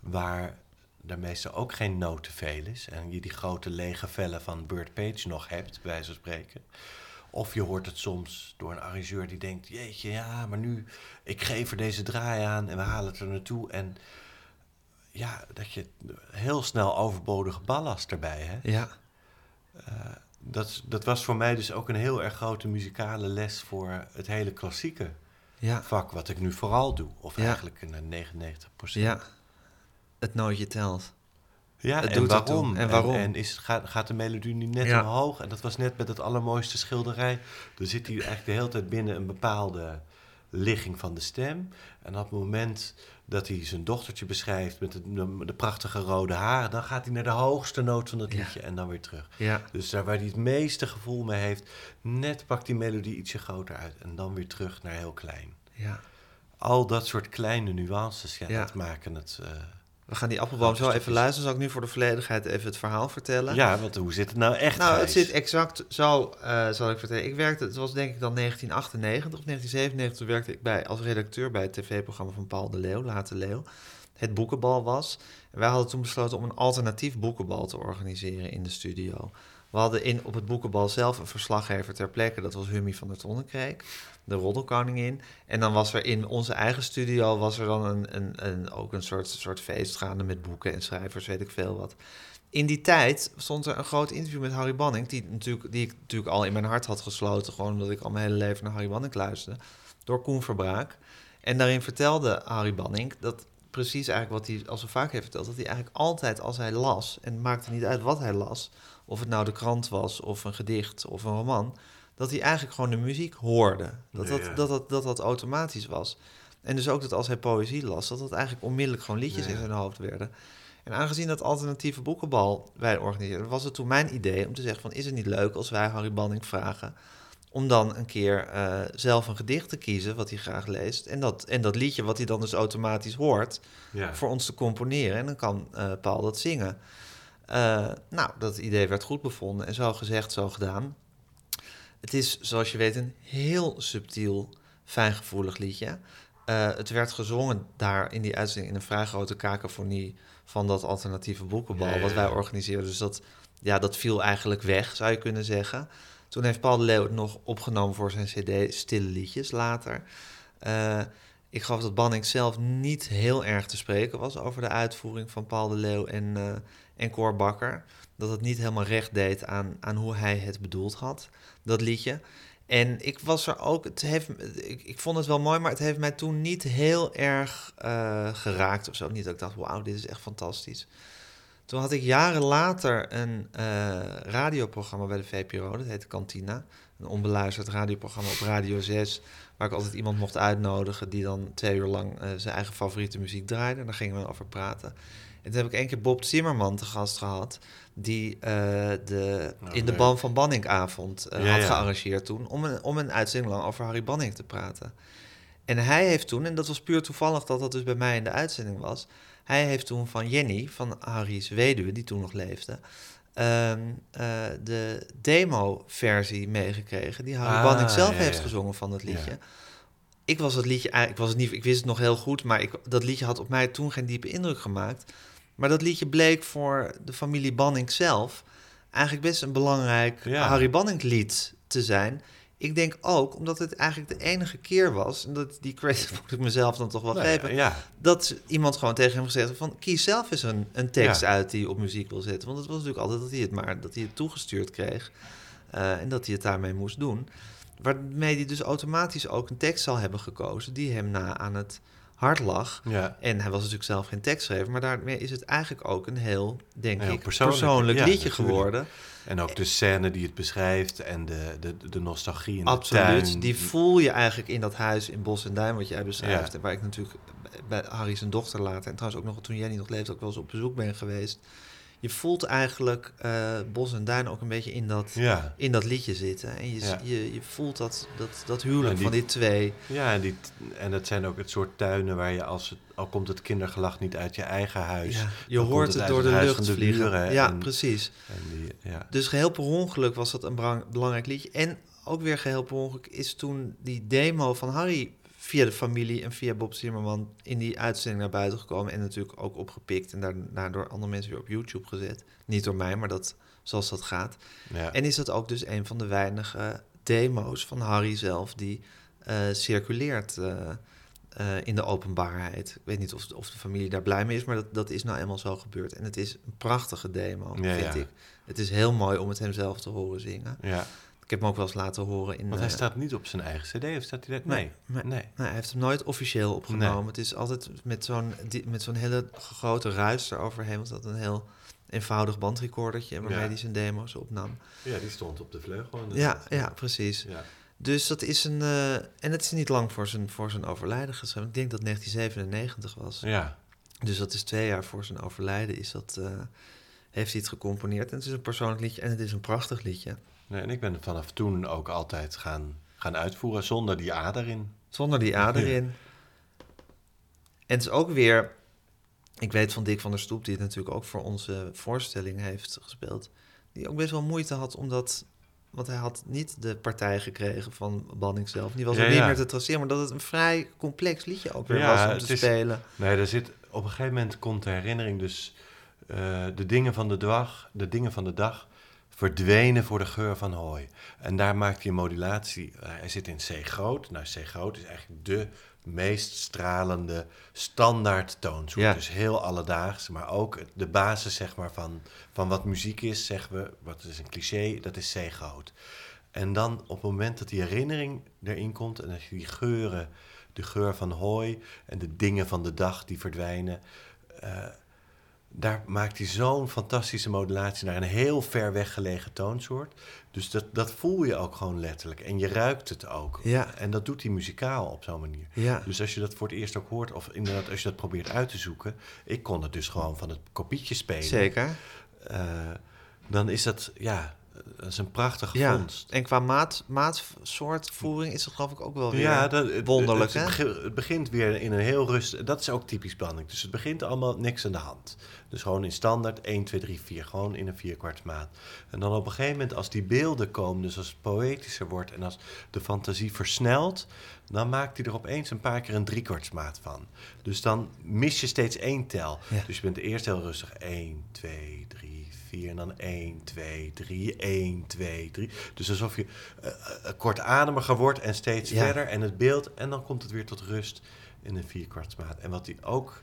waar er meestal ook geen noot te veel is. En je die grote lege vellen van Burt Page nog hebt, bij wijze van spreken. Of je hoort het soms door een arrangeur die denkt: Jeetje, ja, maar nu, ik geef er deze draai aan en we halen het er naartoe. En ja, dat je heel snel overbodige ballast erbij hebt. Ja. Dat, dat was voor mij dus ook een heel erg grote muzikale les voor het hele klassieke Ja. vak, wat ik nu vooral doe. Of Ja. eigenlijk naar 99 procent. Ja. Het nootje telt. Ja, Het en doet waarom? En waarom? En, is, gaat, gaat de melodie nu net Ja. omhoog? En dat was net met het allermooiste schilderij. Dan zit hij eigenlijk de hele tijd binnen een bepaalde ligging van de stem. En op het moment dat hij zijn dochtertje beschrijft met de, de, de prachtige rode haren... dan gaat hij naar de hoogste noot van het Ja. liedje en dan weer terug. Ja. Dus daar waar hij het meeste gevoel mee heeft... net pakt die melodie ietsje groter uit en dan weer terug naar heel klein. Ja. Al dat soort kleine nuances, ja, Ja. dat maken het... eh, We gaan die appelboom zo even stukjes. luisteren. Zal ik nu voor de volledigheid even het verhaal vertellen? ja, want hoe zit het nou echt, Nou, het zit exact zo, eh, zal ik vertellen. Ik werkte, het was denk ik dan 1998 of 1997, toen werkte ik bij, als redacteur bij het tv-programma van Paul de Leeuw, Late Leeuw. Het boekenbal was. En wij hadden toen besloten om een alternatief boekenbal te organiseren in de studio. We hadden in, op het boekenbal zelf een verslaggever ter plekke, dat was Hummy van der Tonnekreek, de roddelkoningin. En dan was er in onze eigen studio was er dan een, een, een, ook een soort, soort feest gaande met boeken en schrijvers, weet ik veel wat. In die tijd stond er een groot interview met Harry Banning, die, natuurlijk, die ik natuurlijk al in mijn hart had gesloten, gewoon omdat ik al mijn hele leven naar Harry Banning luisterde, door Koen Verbraak. En daarin vertelde Harry Banning dat precies eigenlijk wat hij al zo vaak heeft verteld, dat hij eigenlijk altijd als hij las, en het maakte niet uit wat hij las, of het nou de krant was, of een gedicht, of een roman, dat hij eigenlijk gewoon de muziek hoorde. Dat dat, Ja. dat, dat, dat, dat automatisch was. En dus ook dat als hij poëzie las, dat dat eigenlijk onmiddellijk gewoon liedjes Ja. in zijn hoofd werden. En aangezien dat alternatieve boekenbal wij organiseerden, was het toen mijn idee om te zeggen van is het niet leuk als wij Harry Banning vragen om dan een keer eh, zelf een gedicht te kiezen wat hij graag leest en dat, en dat liedje wat hij dan dus automatisch hoort Ja. voor ons te componeren en dan kan eh, Paul dat zingen. Eh, nou, dat idee werd goed bevonden en zo gezegd, zo gedaan. Het is, zoals je weet, een heel subtiel, fijngevoelig liedje. Eh, het werd gezongen daar in die uitzending in een vrij grote kakofonie van dat alternatieve boekenbal, wat wij organiseerden. Dus dat, ja, dat viel eigenlijk weg, zou je kunnen zeggen. Toen heeft Paul de Leeuw het nog opgenomen voor zijn cd Stille Liedjes later. Eh, ik geloof dat Banning zelf niet heel erg te spreken was over de uitvoering van Paul de Leeuw en, eh en Bakker. Dat het niet helemaal recht deed aan, aan hoe hij het bedoeld had, dat liedje. En ik was er ook, het heeft, ik, ik vond het wel mooi, maar het heeft mij toen niet heel erg eh, geraakt of zo. Niet dat ik dacht, wauw, dit is echt fantastisch. Toen had ik jaren later een eh, radioprogramma bij de VPRO, dat heette Cantina. Een onbeluisterd radioprogramma op Radio 6, waar ik altijd iemand mocht uitnodigen die dan twee uur lang eh, zijn eigen favoriete muziek draaide. En daar gingen we over praten. En toen heb ik één keer Bob Zimmerman te gast gehad, die eh, de, Nou, in de. Ban van Banningavond eh, Ja, had gearrangeerd toen, om een, om een uitzending lang over Harry Banning te praten. En hij heeft toen, en dat was puur toevallig dat dat dus bij mij in de uitzending was, hij heeft toen van Jenny, van Harry's weduwe, die toen nog leefde, ehm, eh, de demo-versie meegekregen, die Harry Ah, Banning zelf ja, heeft ja. gezongen van het liedje. Ja. Ik was het liedje, eigenlijk- ik was het niet, ik wist het nog heel goed, maar ik, dat liedje had op mij toen geen diepe indruk gemaakt. Maar dat liedje bleek voor de familie Banning zelf eigenlijk best een belangrijk. Harry Banning lied te zijn. Ik denk ook omdat het eigenlijk de enige keer was, en dat die credit [laughs] moet ik mezelf dan toch wel Nou geven, ja, dat iemand gewoon tegen hem gezegd heeft van kies zelf eens een, een tekst Ja. uit die je op muziek wil zetten. Want het was natuurlijk altijd dat hij het maar dat hij het toegestuurd kreeg eh, en dat hij het daarmee moest doen. Waarmee hij dus automatisch ook een tekst zal hebben gekozen die hem na aan het hart lag. ja. En hij was natuurlijk zelf geen tekstschrijver, maar daarmee is het eigenlijk ook een heel, denk Heel ik, persoonlijk, persoonlijk, ja, liedje natuurlijk. geworden. En ook de scène die het beschrijft en de, de, de nostalgie in de Absoluut. tuin. Die voel je eigenlijk in dat huis in Bos en Duin, wat jij beschrijft. Ja. En waar ik natuurlijk bij Harry zijn dochter later, en trouwens ook nog toen Jenny nog leefde, ook wel eens op bezoek ben geweest. Je voelt eigenlijk eh, Bos en Duin ook een beetje in dat, Ja, in dat liedje zitten. En je, Ja. je, je voelt dat, dat, dat huwelijk die- van die twee. ja en, die, en het zijn ook het soort tuinen waar je, als het, al komt het kindergelach niet uit je eigen huis. Ja, je hoort het door de lucht de vliegen. buren ja, en- precies. En die, ja. Dus geheel per ongeluk was dat een belang- belangrijk liedje. En ook weer geheel per ongeluk is toen die demo van Harry via de familie en via Bob Zimmerman in die uitzending naar buiten gekomen. En natuurlijk ook opgepikt en daarna door andere mensen weer op YouTube gezet. Niet door mij, maar dat, zoals dat gaat. Ja. En is dat ook dus een van de weinige demo's van Harry zelf die eh, circuleert eh, eh, in de openbaarheid. Ik weet niet of, of de familie daar blij mee is, maar dat, dat is nou eenmaal zo gebeurd. En het is een prachtige demo, Ja, vind ja. ik. Het is heel mooi om het hem zelf te horen zingen. ja. Ik heb hem ook wel eens laten horen in... Want hij eh, staat niet op zijn eigen cd, of staat hij daar? Nee, Nee, nee. nee. Hij heeft hem nooit officieel opgenomen. Het is altijd met zo'n, met zo'n hele grote ruis eroverheen. Want dat een heel eenvoudig bandrecordertje waarmee Ja. hij zijn demo's opnam. Ja, die stond op de vleugel. Ja, ja, precies. ja. Dus dat is een... eh, en het is niet lang voor zijn, voor zijn overlijden geschreven. Ik denk dat 1997 was. Ja. Dus dat is twee jaar voor zijn overlijden is dat, eh, heeft hij het gecomponeerd. En het is een persoonlijk liedje en het is een prachtig liedje. Nee, en ik ben vanaf toen ook altijd gaan, gaan uitvoeren zonder die A erin. Zonder die A erin. En het is ook weer... Ik weet van Dick van der Stoep, die het natuurlijk ook voor onze voorstelling heeft gespeeld... die ook best wel moeite had, omdat... Want hij had niet de partij gekregen van Banning zelf. Die was Ja, ook niet ja. meer te traceren. Maar dat het een vrij complex liedje ook weer Ja, was om te is- spelen. Nee, er zit, op een gegeven moment komt de herinnering dus... eh, de, dingen van de, dag, de dingen van de dag verdwenen voor de geur van hooi. En daar maakt hij een modulatie. Eh, hij zit in C groot. Nou, C groot is eigenlijk de meest stralende standaard toonsoort. Ja. Dus heel alledaags, maar ook de basis zeg maar, van, van wat muziek is, zeggen we, wat is een cliché, dat is C groot. En dan op het moment dat die herinnering erin komt en dat je die geuren, de geur van hooi en de dingen van de dag die verdwijnen, eh, daar maakt hij zo'n fantastische modulatie naar een heel ver weggelegen toonsoort. Dus dat, dat voel je ook gewoon letterlijk. En je ruikt het ook. Ja. En dat doet hij muzikaal op zo'n manier. Ja. Dus als je dat voor het eerst ook hoort, of inderdaad als je dat probeert uit te zoeken, ik kon het dus gewoon van het kopietje spelen. Zeker. Eh, dan is dat, ja, dat is een prachtige Ja. vondst. En qua maat, maatsoort voering is het geloof ik ook wel weer Ja, dat, wonderlijk, het, Het begint weer in een heel rust. Dat is ook typisch Banning. Dus het begint allemaal niks aan de hand. Dus gewoon in standaard 1, 2, 3, 4. Gewoon in een vierkwartsmaat. En dan op een gegeven moment, als die beelden komen, dus als het poëtischer wordt en als de fantasie versnelt, dan maakt hij er opeens een paar keer een driekwartsmaat van. Dus dan mis je steeds één tel. Ja. Dus je bent eerst heel rustig 1, 2, 3, 4 en dan 1, 2, 3, 1, 2, 3. Dus alsof je eh, eh, kortademiger wordt en steeds Ja. verder en het beeld en dan komt het weer tot rust in een vierkwartsmaat. En wat hij ook,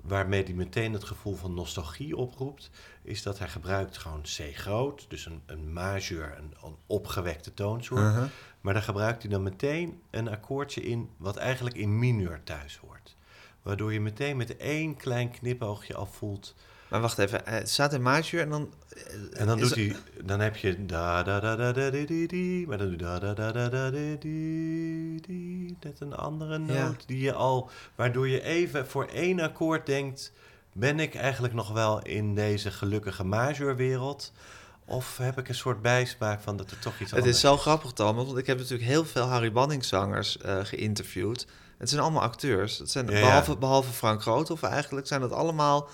waarmee hij meteen het gevoel van nostalgie oproept, is dat hij gebruikt gewoon C groot, dus een, een majeur, een, een opgewekte toonsoort. Uh-huh. Maar daar gebruikt hij dan meteen een akkoordje in wat eigenlijk in mineur thuis hoort. Waardoor je meteen met één klein knipoogje al voelt. Maar wacht even, eh, het staat in majeur en dan... eh, En dan, doet hij, dan heb je da da da da da di di maar dan doe je da da da da da di di di, net een andere noot die je al, waardoor je even voor één akkoord denkt, ben ik eigenlijk nog wel in deze gelukkige majeurwereld? Of heb ik een soort bijsmaak van dat er toch iets Het anders is zo grappig, Thomas, want ik heb natuurlijk heel veel Harry Banning zangers eh, geïnterviewd. Het zijn allemaal acteurs. Het zijn, Ja, ja. behalve, behalve Frank Groothoff eigenlijk, zijn het allemaal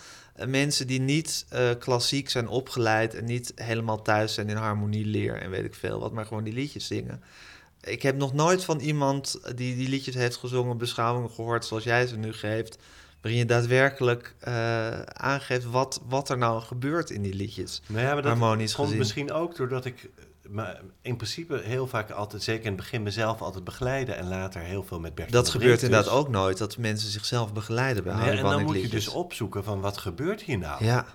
mensen die niet eh, klassiek zijn opgeleid en niet helemaal thuis zijn in harmonieleer en weet ik veel wat, maar gewoon die liedjes zingen. Ik heb nog nooit van iemand die die liedjes heeft gezongen beschouwingen gehoord zoals jij ze nu geeft, waarin je daadwerkelijk eh, aangeeft wat, wat er nou gebeurt in die liedjes. Nou ja, maar dat Harmonisch komt gezien. misschien ook doordat ik eh, maar in principe heel vaak altijd, zeker in het begin, mezelf altijd begeleiden en later heel veel met Bert Dat gebeurt inderdaad dus. ook nooit, dat mensen zichzelf begeleiden bij Nee, en dan moet je dus opzoeken van wat gebeurt hier nou? Ja,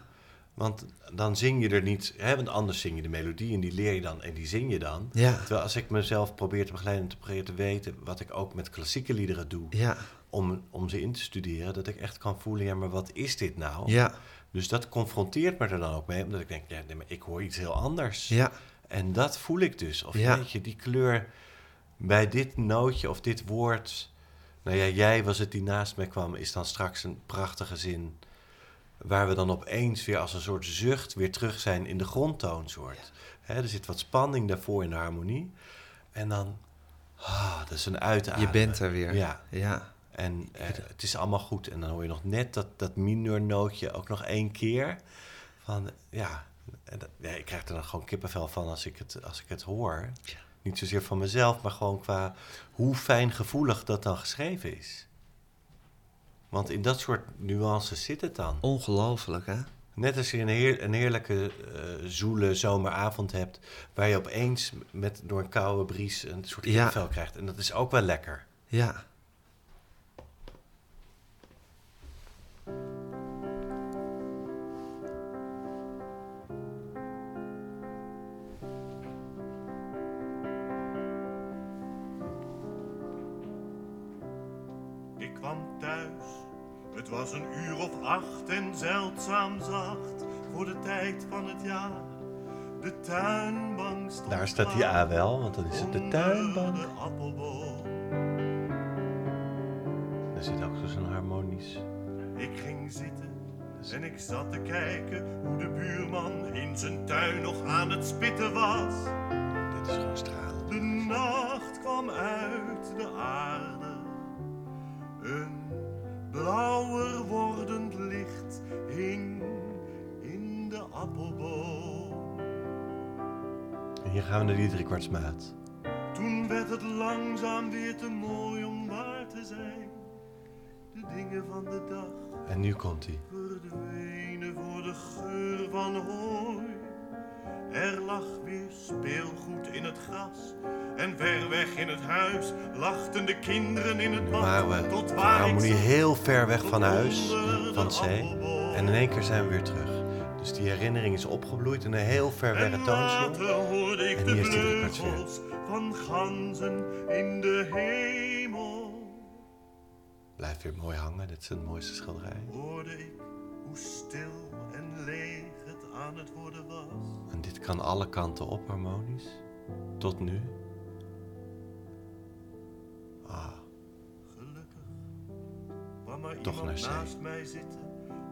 Want dan zing je er niet, hè, want anders zing je de melodie en die leer je dan en die zing je dan. ja, Terwijl als ik mezelf probeer te begeleiden en te proberen te weten, wat ik ook met klassieke liederen doe, ja, om, om ze in te studeren, dat ik echt kan voelen, ja, maar wat is dit nou? ja, Dus dat confronteert me er dan ook mee, omdat ik denk, ja, nee, maar ik hoor iets heel anders. ja, En dat voel ik dus. Of Ja. weet je, die kleur bij dit nootje of dit woord. Nou ja, jij was het die naast mij kwam, is dan straks een prachtige zin. Waar we dan opeens weer als een soort zucht weer terug zijn in de grondtoonsoort. Hè, er zit wat spanning daarvoor in de harmonie. En dan, ah, dat is een uitademen. je bent er weer. Ja, ja, en eh, het is allemaal goed. En dan hoor je nog net dat, dat ook nog één keer. Van, ja, en dat- ja, ik krijg er dan gewoon kippenvel van als ik het, als ik het hoor. Niet zozeer van mezelf, maar gewoon qua hoe fijngevoelig dat dan geschreven is. Want in dat soort nuances zit het dan. Ongelooflijk, hè? Net als je een, heer, een heerlijke eh, zoele zomeravond hebt... waar je opeens met, door een koude bries een soort Ja. kipvel krijgt. En dat is ook wel lekker. Ja. Kwam thuis, het was een uur of acht en zeldzaam zacht voor de tijd van het jaar. De tuinbank stond Daar staat die A wel, want dan is het de tuinbank. de appelboom. Er zit ook zo'n harmonisch... Ik ging zitten en ik zat te kijken hoe de buurman in zijn tuin nog aan het spitten was. Dit is gewoon. De nacht kwam uit de aarde. Een blauwer wordend licht hing in de appelboom. En hier gaan we naar die driekwartsmaat. Toen werd het langzaam weer te mooi om waar te zijn. De dingen van de dag En nu komt hij. verdwenen voor de geur van hooi. Er lag weer speelgoed in het gras. En ver weg in het huis lachten de kinderen in het bad. waren we tot waar harmonie zat, heel ver weg van huis, van de zee. En in één keer zijn we weer terug. Dus die herinnering is opgebloeid in een heel ver weg toonsoort. hoorde ik En de hier is die weer. vleugels van ganzen in de hemel. Blijft weer mooi hangen, dit is een mooiste schilderij. Hoorde ik hoe stil en leeg het aan het worden was. Kan alle kanten op harmonisch. Tot nu. Ah, Gelukkig kwam er Toch iemand naast mij zitten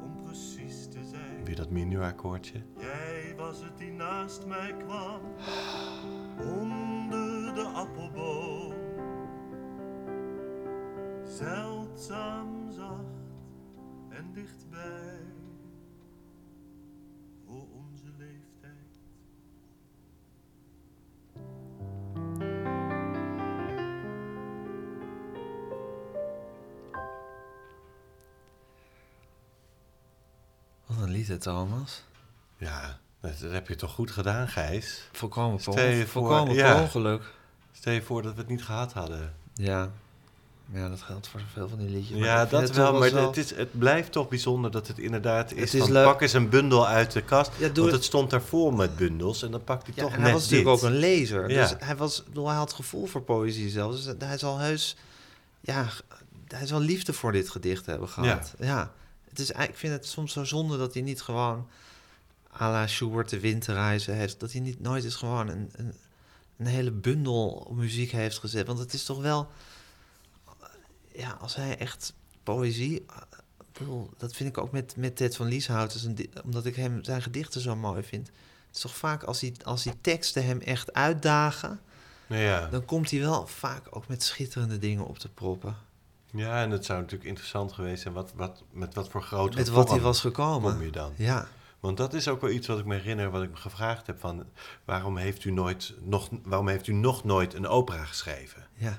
om precies te zijn. weer dat minuakkoordje. Jij was het die naast mij kwam, onder de appelboom. Zeldzaam zacht en dichtbij, Hè, Thomas. Ja, dat, dat heb je toch goed gedaan, Gijs? Volkomen per, volkomen ja. per ongeluk. Stel je voor dat we het niet gehad hadden. Ja. Ja, dat geldt voor zoveel van die liedjes. maar Ja, dat het wel, maar het, is, het blijft toch bijzonder dat het inderdaad is, Het is van pak eens een bundel uit de kast. Ja, want het- het stond daar vol met bundels en dan pakt hij Ja, toch en net hij was natuurlijk ook een lezer. Ja. Dus hij, was, bedoel, hij had gevoel voor poëzie zelfs. Dus hij zal heus... Ja, hij zal liefde voor dit gedicht hebben gehad. Ja. Het is, eigenlijk- ik vind het soms zo zonde dat hij niet gewoon... à la Schubert de winterreizen heeft. Dat hij niet nooit eens gewoon een, een, een hele bundel muziek heeft gezet. Want het is toch wel... Ja, als hij echt poëzie... bedoel, dat vind ik ook met, met Ted van Lieshout. Omdat ik hem zijn gedichten zo mooi vind. Het is toch vaak als die, als die teksten hem echt uitdagen... Ja. dan komt hij wel vaak ook met schitterende dingen op te proppen. Ja, en het zou natuurlijk interessant geweest zijn wat, wat, met wat voor grote Met wat hij was gekomen. kom je dan. Ja, Want dat is ook wel iets wat ik me herinner, wat ik me gevraagd heb van... waarom heeft u, nooit, nog, waarom heeft u nog nooit een opera geschreven? ja.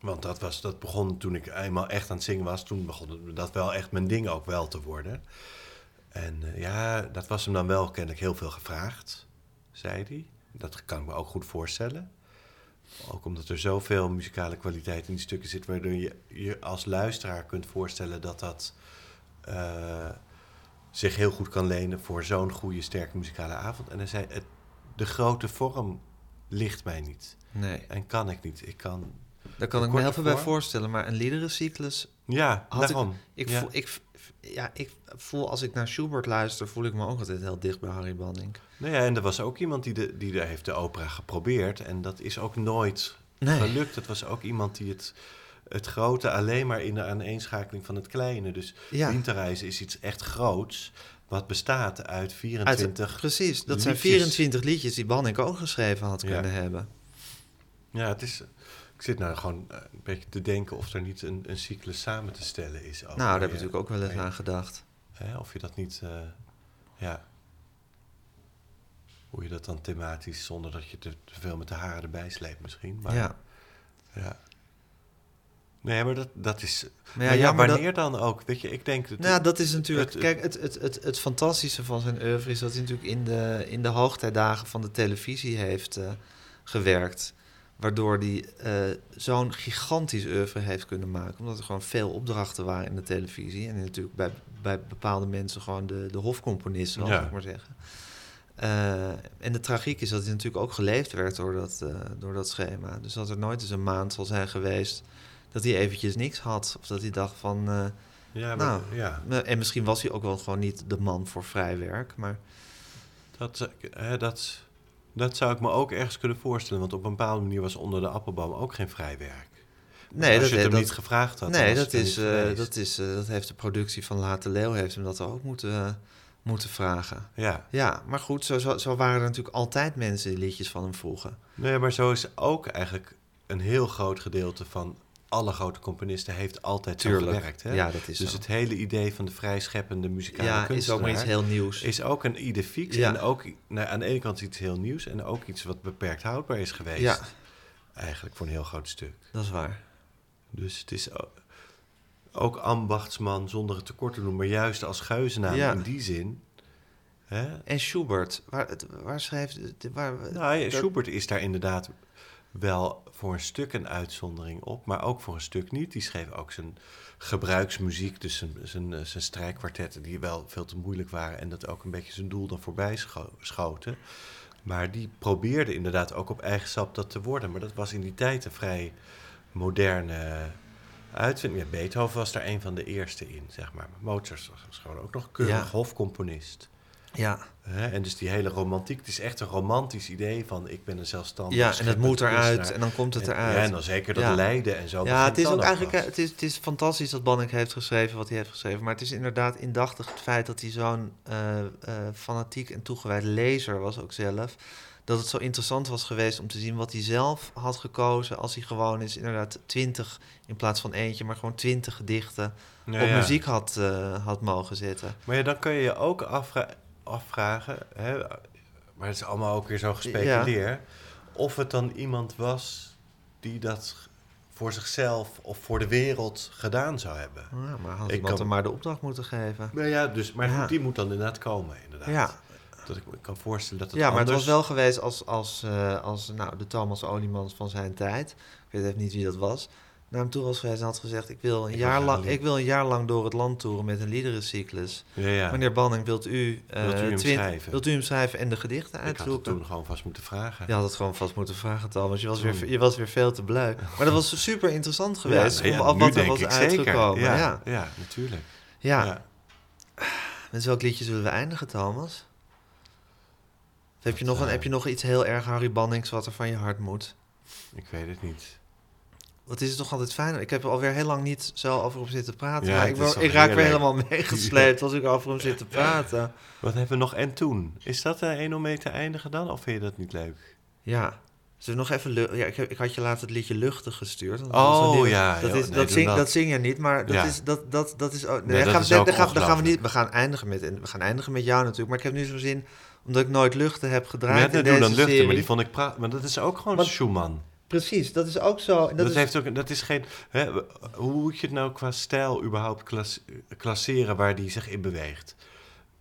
Want dat, was, dat begon toen ik eenmaal echt aan het zingen was. Toen begon dat wel echt mijn ding ook wel te worden. En eh, ja, dat was hem dan wel kennelijk heel veel gevraagd, zei hij. Dat kan ik me ook goed voorstellen. Ook omdat er zoveel muzikale kwaliteit in die stukken zit... waardoor je je als luisteraar kunt voorstellen dat dat... eh, zich heel goed kan lenen voor zo'n goede, sterke muzikale avond. En hij zei, het, de grote vorm ligt mij niet. Nee, En kan ik niet. Ik kan daar kan De ik me heel veel bij voorstellen. Maar een liederencyclus... Ja, Had daarom. Ik, ja. voel, ik, ja, ik voel, als ik naar Schubert luister... voel ik me ook altijd heel dicht bij Harry Banning. Nou ja, en er was ook iemand die, de, die daar heeft de opera geprobeerd. En dat is ook nooit Nee. gelukt. Het was ook iemand die het, het grote alleen maar in de aaneenschakeling van het kleine. Dus Ja. Winterreizen is iets echt groots. Wat bestaat uit Uit, 24. precies, dat zijn liedjes. 24 liedjes die Banning ook geschreven had Ja. kunnen hebben. Ja, het is... Ik zit nou gewoon eh, een beetje te denken of er niet een, een cyclus samen te stellen is. nou, daar heb ik je- natuurlijk ook wel eens aan gedacht. Hè, of je dat niet... eh, ja. hoe je dat dan thematisch, zonder dat je te, te veel met de haren erbij sleept misschien. Maar, ja. ja. Nee, maar dat, dat is... Maar ja, dat- wanneer dan ook? Weet je, ik denk... Dat, Nou, ja, dat is natuurlijk. het- kijk, het, het, het, het fantastische van zijn oeuvre is dat hij natuurlijk in de, in de hoogtijdagen van de televisie heeft eh, gewerkt. Waardoor hij eh, zo'n gigantisch oeuvre heeft kunnen maken. Omdat er gewoon veel opdrachten waren in de televisie. En natuurlijk bij, bij bepaalde mensen gewoon de, de hofcomponist, zal Ja. ik maar zeggen. Eh, en de tragiek is dat hij natuurlijk ook geleefd werd door dat, eh, door dat schema. Dus dat er nooit eens een maand zal zijn geweest dat hij eventjes niks had. Of dat hij dacht van... ja, maar, nou, ja, En misschien was hij ook wel gewoon niet de man voor vrij werk. Maar dat, hè, dat, dat zou ik me ook ergens kunnen voorstellen. Want op een bepaalde manier was onder de appelboom ook geen vrij werk. nee, Als dat, je het hem dat, niet gevraagd had, nee, was dat, is, niet eh, dat, is, eh, dat heeft de productie van Late Leeuw heeft hem dat ook moeten, eh, moeten vragen. Ja, Ja, maar goed, zo, zo, zo waren er natuurlijk altijd mensen die liedjes van hem vroegen. nee, maar zo is ook eigenlijk een heel groot gedeelte van alle grote componisten heeft altijd zo gewerkt. Hè? Ja, dat is dus zo. het hele idee van de vrijscheppende muzikale Ja, is kunstenaar... ook maar iets heel nieuws. is ook een idee fix. Ja. En ook nou, aan de ene kant iets heel nieuws... en ook iets wat beperkt houdbaar is geweest. Ja. Eigenlijk voor een heel groot stuk. Dat is waar. Dus het is ook ambachtsman zonder het tekort te doen... maar juist als geuzennaam Ja. in die zin... Hè? En Schubert, waar, waar schreef... het- Waar, Nou, ja, dat- Schubert is daar inderdaad wel voor een stuk een uitzondering op... maar ook voor een stuk niet. Die schreef ook zijn gebruiksmuziek... dus zijn, zijn, eh, zijn strijkkwartetten die wel veel te moeilijk waren... en dat ook een beetje zijn doel dan voorbij scho- schoten... Maar die probeerde inderdaad ook op eigen sap dat te worden. Maar dat was in die tijd een vrij moderne uitvinding. Ja, Beethoven was daar een van de eerste in, zeg maar. Mozart was gewoon ook nog keurig Ja. hofcomponist. Ja, Hè? En dus die hele romantiek, het is echt een romantisch idee van ik ben een zelfstandig ja en het moet eruit en dan komt het En- eruit. Ja, en dan zeker dat Ja. lijden en zo. Ja, het is ook eigenlijk eh, het is, het is fantastisch dat Bannek heeft geschreven wat hij heeft geschreven. Maar het is inderdaad indachtig het feit dat hij zo'n eh, eh, fanatiek en toegewijd lezer was ook zelf. Dat het zo interessant was geweest om te zien wat hij zelf had gekozen als hij gewoon eens inderdaad twintig in plaats van eentje, maar gewoon twintig gedichten Ja, op muziek had, had mogen zetten. Maar ja, dan kun je je ook afvra- afvragen, hè, maar het is allemaal ook weer zo gespeculeerd, of het dan iemand was die dat voor zichzelf of voor de wereld gedaan zou hebben. Ja, maar had Ik kan- hem maar de opdracht moeten geven. Nou ja, dus, maar Ja. die moet dan inderdaad komen, inderdaad. Ja, Dat ik me kan voorstellen dat het ja maar het was wel geweest als, als, eh, als nou, de Thomas Oliemans van zijn tijd. Ik weet even niet wie dat was. Naar hem toe was geweest en had gezegd... Ik wil, een Ik jaar lang, ik wil een jaar lang door het land toeren met een liederencyclus. Ja, ja. Meneer Banning, wilt u, eh, Wilt u hem twin- schrijven? wilt u hem schrijven en de gedichten ik had het toen gewoon vast moeten vragen. Je had het gewoon vast moeten vragen, Thomas. Je was, weer, je was weer veel te blij. [laughs] Maar dat was super interessant geweest. Ja, om- wat er was uitgekomen. Ja, Ja. ja. natuurlijk. Ja. Met welk liedje zullen we eindigen, Thomas? Of heb je, nog een, eh, heb je nog iets heel erg Harry Bannings wat er van je hart moet? Ik weet het niet. Wat is het toch altijd fijn? Ik heb er alweer heel lang niet zo over hem zitten praten. Ja, ik, ik raak weer helemaal [laughs] meegesleept als ik over hem zit te praten. [laughs] Wat hebben we nog en toen? Is dat er een om mee te eindigen dan? Of vind je dat niet leuk? Ja. Zullen nog even... Ja, ik, heb- ik had je later het liedje Luchtig gestuurd. Oh, dat ja, Dat, is, nee, dat, zing, dat. dat zing je niet, maar dat Ja. is... Dat, dat, dat is Nee, dat gaan, is we niet... We gaan eindigen met, we gaan eindigen met jou natuurlijk. Maar ik heb nu zo'n zin... Omdat ik nooit luchten heb gedraaid in deze dan luchten, serie. maar die vond ik praat. Maar dat is ook gewoon Schumann. Precies, dat is ook zo. en Dat, Dat, is, heeft ook, dat is geen. Hè, hoe moet je het nou qua stijl überhaupt klas- klasseren waar die zich in beweegt?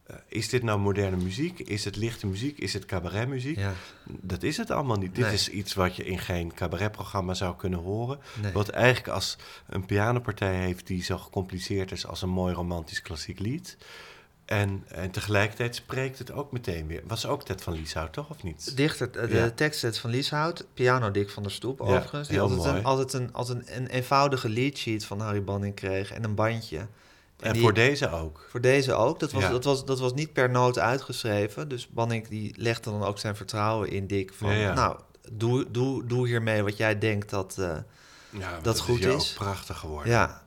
Eh, is dit nou moderne muziek? Is het lichte muziek? Is het cabaretmuziek? Ja, Dat is het allemaal niet. Dit Nee. is iets wat je in geen cabaretprogramma zou kunnen horen. nee. Wat eigenlijk als een pianopartij heeft die zo gecompliceerd is als een mooi romantisch klassiek lied. En, en tegelijkertijd spreekt het ook meteen weer. Was ook Ted van Lieshout, toch? Of niet? Dichter, eh, de Ja. tekstset van Lieshout, piano Dick van der Stoep Ja, overigens. Die altijd, een, mooi. altijd, een, altijd een, een eenvoudige leadsheet van Harry Banning kreeg en een bandje. En die- voor deze ook. Voor deze ook. Dat was, Ja. dat, was, dat was niet per noot uitgeschreven. Dus Banning die legde dan ook zijn vertrouwen in Dick. Van, Ja, ja. nou, doe, doe, doe hiermee wat jij denkt dat... eh, Ja, Dat goed is. ook prachtig geworden. ja,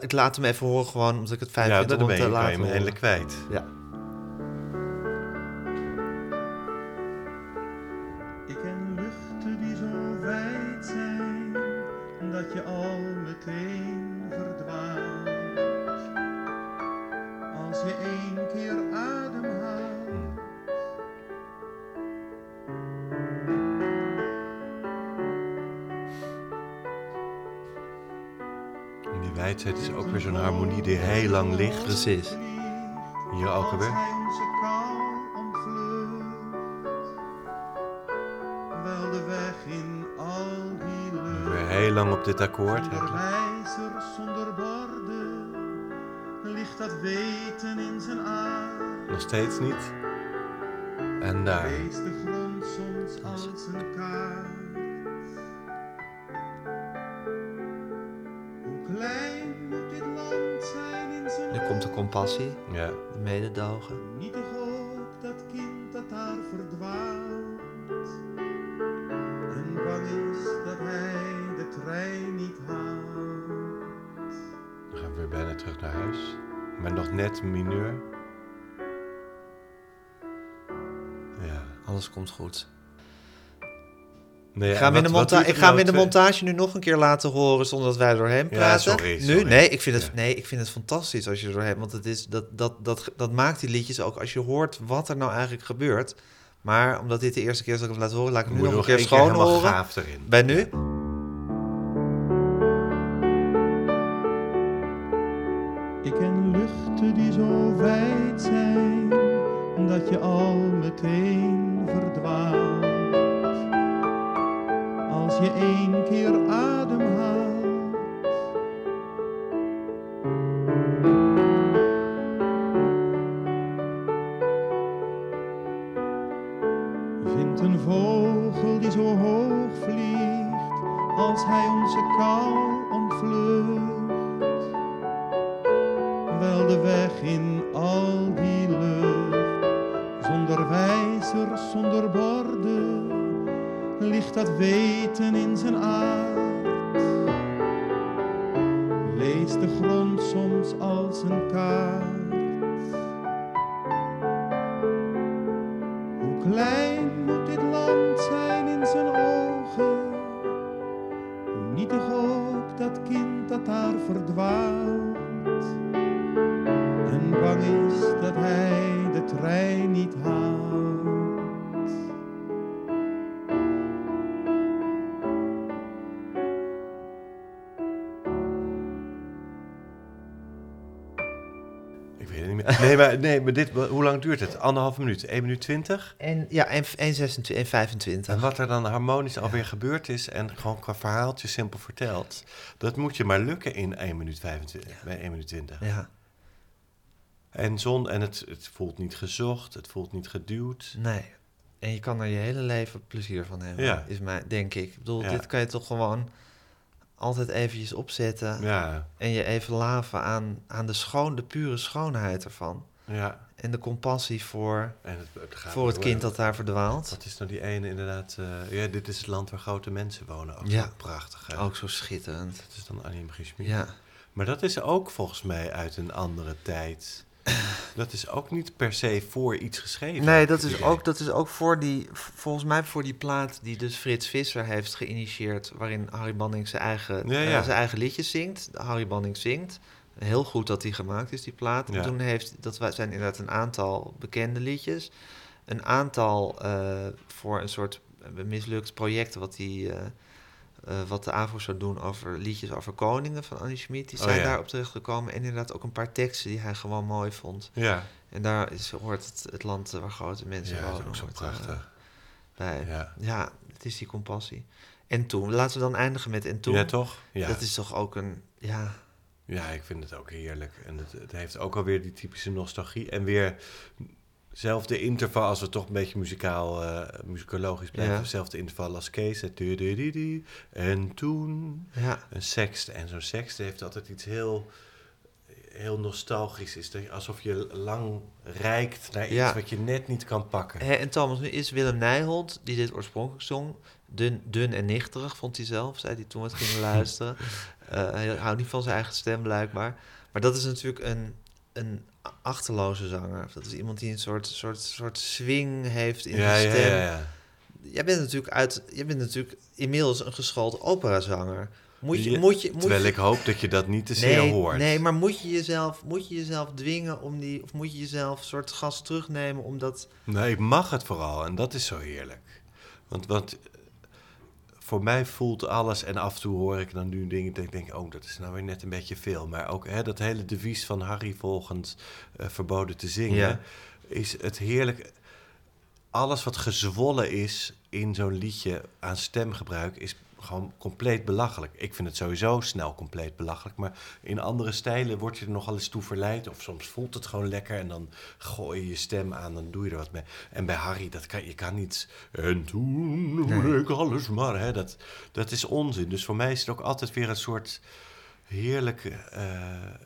ik laat hem even horen gewoon omdat ik het fijn ja vind om ben je, te kan je laten hem horen. eindelijk kwijt. Ja. Zo'n harmonie die heel lang ligt. Precies. Alweer. In al die lucht. Weer heel lang op dit akkoord. Wijzer, zonder borden, ligt dat weten in zijn aard. Nog steeds niet. En daar. Lees de grond soms als een kaart. Compassie, Ja. de mededogen. Niet toch ook dat kind dat daar verdwaalt. En bang is dat hij de trein niet haalt. Dan gaan we weer bijna terug naar huis. Maar nog net mineur. Ja. Alles komt goed. Nee, Ik ga, hem in, de monta- ik ga hem nou in de twee- montage nu nog een keer laten horen zonder dat wij doorheen Ja, praten. sorry, Nu? Nee, ik vind het, Ja. nee, ik vind het fantastisch als je er doorheen... Want het is, dat, dat, dat, dat maakt die liedjes ook als je hoort wat er nou eigenlijk gebeurt. Maar omdat dit de eerste keer is dat ik hem laat horen... laat ik hem nu nog nog een keer schoon horen. gaaf erin. Bij nu? Je één keer Nee, maar, dit, hoe lang duurt het? Anderhalve minuut? 1 minuut 20? En, ja, en 1,26 en 25. En wat er dan harmonisch alweer gebeurd is en gewoon qua verhaaltje simpel verteld, dat moet je maar lukken in 1 minuut 25, bij 1 minuut 20. Ja, En, zon, en het, het voelt niet gezocht, het voelt niet geduwd. nee. En je kan er je hele leven plezier van hebben, Ja. is mij, denk ik. Ik bedoel, dit kan je toch gewoon altijd eventjes opzetten... Ja, en je even laven aan, aan de, schoon, de pure schoonheid ervan. Ja. En de compassie voor, En het, het gaat voor het door. kind dat daar verdwaalt. Wat is nou die ene inderdaad? eh, ja, dit is het land waar grote mensen wonen. Ook Ja. zo prachtig. Hè? Ook zo schitterend. Dat is dan Annie M. G. Schmid. Ja, Maar dat is ook volgens mij uit een andere tijd. [laughs] Dat is ook niet per se voor iets geschreven. nee, dat is, idee. ook, dat is ook voor die, volgens mij voor die plaat die dus Frits Visser heeft geïnitieerd, waarin Harry Banning zijn eigen, Ja, eh, zijn eigen liedjes zingt. Harry Banning zingt. Heel goed dat die gemaakt is, die plaat. En Ja. toen heeft, dat zijn inderdaad een aantal bekende liedjes. Een aantal eh, voor een soort eh, mislukt project wat die... eh, wat de AVRO zou doen over liedjes over koningen van Annie Schmid. Die Oh, zijn ja. daarop terechtgekomen. En inderdaad ook een paar teksten die hij gewoon mooi vond. Ja, En daar is, hoort het, het land waar grote mensen ja wonen. ook zo prachtig. bij. Ja. Ja. het is die compassie. En toen, laten we dan eindigen met en toen. ja, toch? Ja. Dat is toch ook een, ja, ja, ik vind het ook heerlijk. En het, het heeft ook alweer die typische nostalgie. En weer zelfde interval, als we toch een beetje muzikaal, eh muzikologisch blijven. Ja. Zelfde interval als Kees. het du- du- du- du. En toen ja, een sext. En zo'n sext heeft altijd iets heel, heel nostalgisch. Is dat alsof je lang reikt naar iets Ja. wat je net niet kan pakken. En Thomas, nu is Willem Nijholt, die dit oorspronkelijk zong, dun, dun en nichterig, vond hij zelf, zei hij toen we het gingen [laughs] luisteren. Eh, hij houdt niet van zijn eigen stem, blijkbaar. Maar dat is natuurlijk een, een achterloze zanger. Dat is iemand die een soort, soort, soort swing heeft in ja, ja, stem. ja, ja. Jij bent natuurlijk uit, jij bent natuurlijk inmiddels een geschoold operazanger. Moet je, moet je, moet Terwijl je, ik hoop dat je dat niet te zeer nee, hoort. nee, maar moet je jezelf, moet je jezelf dwingen om die, of moet je jezelf een soort gas terugnemen omdat, Nee, ik mag het vooral en dat is zo heerlijk. Want, want voor mij voelt alles en af en toe hoor ik dan nu dingen dat ik denk, oh, dat is nou weer net een beetje veel. Maar ook hè, dat hele devies van Harry volgens eh, verboden te zingen, Ja. is het heerlijk. Alles wat gezwollen is in zo'n liedje aan stemgebruik is gewoon compleet belachelijk. Ik vind het sowieso snel compleet belachelijk, maar in andere stijlen word je er nogal eens toe verleid. Of soms voelt het gewoon lekker en dan gooi je je stem aan, dan doe je er wat mee. En bij Harry, dat kan, je kan niet... En toen hoorde ik alles maar, hè, dat, dat is onzin. Dus voor mij is het ook altijd weer een soort heerlijke eh,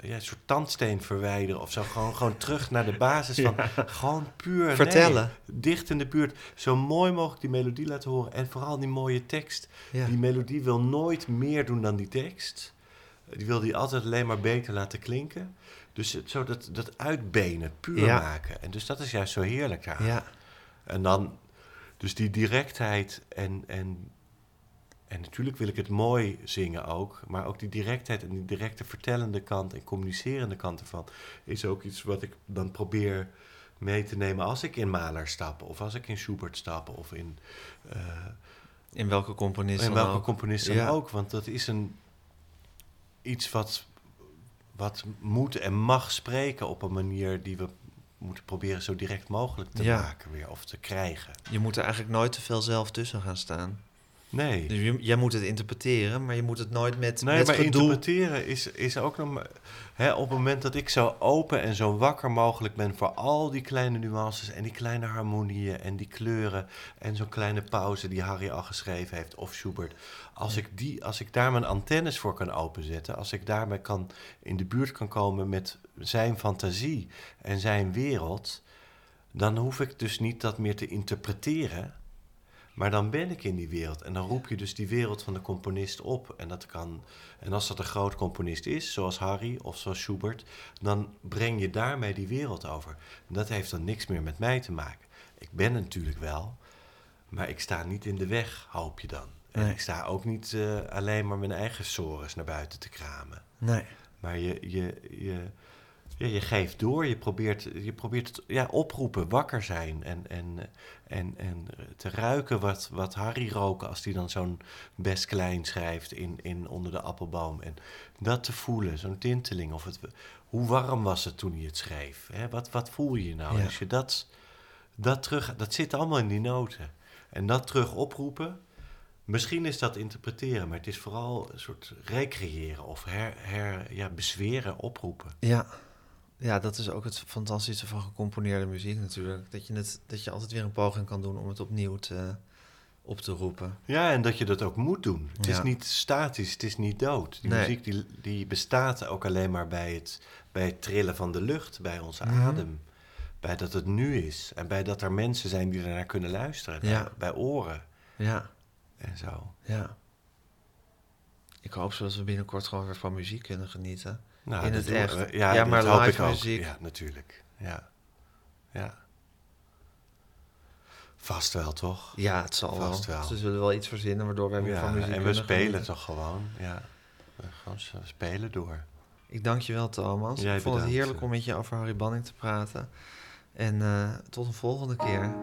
ja, een soort tandsteen verwijderen of zo. Gewoon, gewoon terug naar de basis van [laughs] gewoon puur nee, Vertellen. dicht in de buurt. Zo mooi mogelijk die melodie laten horen. En vooral die mooie tekst. Ja. Die melodie wil nooit meer doen dan die tekst. Die wil die altijd alleen maar beter laten klinken. Dus het, zo dat, dat uitbenen, puur Ja. maken. En dus dat is juist zo heerlijk daar. Ja, En dan, dus die directheid en, en, en natuurlijk wil ik het mooi zingen ook, maar ook die directheid en die directe vertellende kant en communicerende kant ervan is ook iets wat ik dan probeer mee te nemen als ik in Mahler stap of als ik in Schubert stap of in, eh, in welke componist in dan welke ook. componist dan Ja. ook, want dat is een iets wat, wat moet en mag spreken op een manier die we moeten proberen zo direct mogelijk te Ja. maken weer of te krijgen. Je moet er eigenlijk nooit te veel zelf tussen gaan staan. Nee. Dus je- jij moet het interpreteren, maar je moet het nooit met, Nee, met maar gedoe... interpreteren is, is ook nog... Hè, op het moment dat ik zo open en zo wakker mogelijk ben... voor al die kleine nuances en die kleine harmonieën en die kleuren... en zo'n kleine pauze die Harry al geschreven heeft of Schubert... Als, ik die, als ik daar mijn antennes voor kan openzetten... als ik daarmee kan, in de buurt kan komen met zijn fantasie en zijn wereld... dan hoef ik dus niet dat meer te interpreteren... Maar dan ben ik in die wereld. En dan roep je dus die wereld van de componist op. En, dat kan, en als dat een groot componist is, zoals Harry of zoals Schubert, dan breng je daarmee die wereld over. En dat heeft dan niks meer met mij te maken. Ik ben er natuurlijk wel, maar ik sta niet in de weg, hoop je dan. En Nee. ik sta ook niet eh, alleen maar mijn eigen sores naar buiten te kramen. Nee. Maar je, je, je, ja, je geeft door, je probeert, je probeert het ja, oproepen, wakker zijn en, en, en, en te ruiken wat, wat Harry roken als hij dan zo'n best klein schrijft in, in onder de appelboom. En dat te voelen, zo'n tinteling. Of het, hoe warm was het toen hij het schreef? Hè? Wat, wat voel je nou? Ja. Als je dat, dat terug, dat zit allemaal in die noten. En dat terug oproepen, Misschien is dat interpreteren, maar het is vooral een soort recreëren of her, her, ja, bezweren, oproepen. Ja. Ja, dat is ook het fantastische van gecomponeerde muziek natuurlijk. Dat je, het, dat je altijd weer een poging kan doen om het opnieuw te, op te roepen. Ja, en dat je dat ook moet doen. Het is niet statisch, het is niet dood. Die Nee. muziek die, die bestaat ook alleen maar bij het, bij het trillen van de lucht, bij onze Mhm. adem. Bij dat het nu is en bij dat er mensen zijn die ernaar kunnen luisteren. Bij, bij oren Ja, en zo. ja. Ik hoop zo dat we binnenkort gewoon weer van muziek kunnen genieten. Nou, In het doen echt. we. Ja, maar live muziek. Ja, natuurlijk. Ja. ja. Vast wel, toch? Ja, het zal Vast wel. wel. Ze zullen wel iets verzinnen waardoor wij weer Ja, van muziek en we spelen toch gewoon. Ja. We gewoon s- spelen door. Ik dank je wel, Thomas. Jij ik vond het heerlijk om met je over Harry Banning te praten. En eh, tot een volgende keer.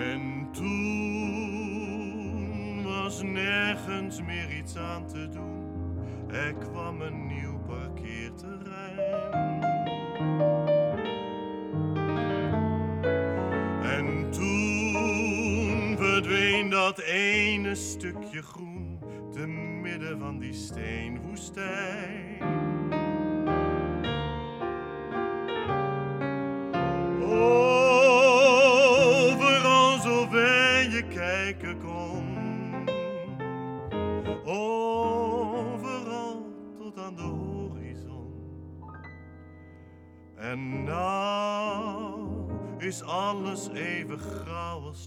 En toen was nergens meer iets aan te doen. Er kwam een nieuw parkeerterrein. En toen verdween dat ene stukje groen te midden van die steenwoestijn. Alles even grauw als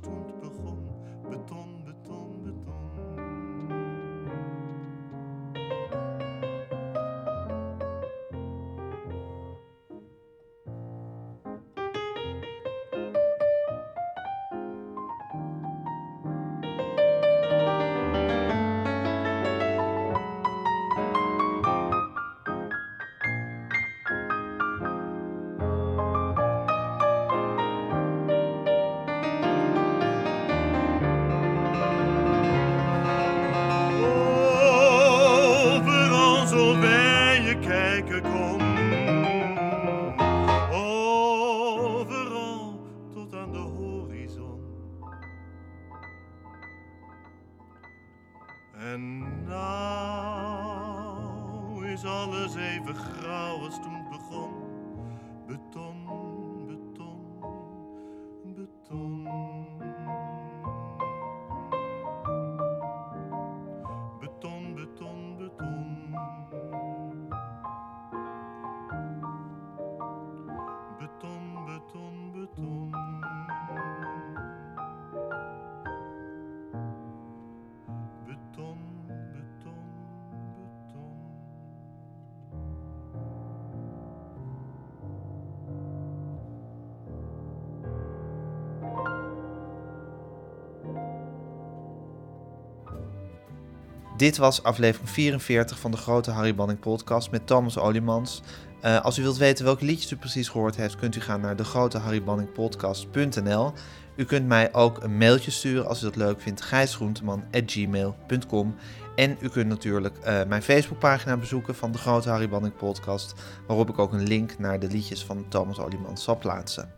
Dit was aflevering 44 van de grote Harry Banning podcast met Thomas Oliemans. Eh, als u wilt weten welke liedjes u precies gehoord heeft, kunt u gaan naar degroteharrybanningpodcast.nl. U kunt mij ook een mailtje sturen als u dat leuk vindt, gijsgroenteman.gmail.com. En u kunt natuurlijk eh, mijn Facebookpagina bezoeken van de Grote Harry Banning podcast, waarop ik ook een link naar de liedjes van Thomas Oliemans zal plaatsen.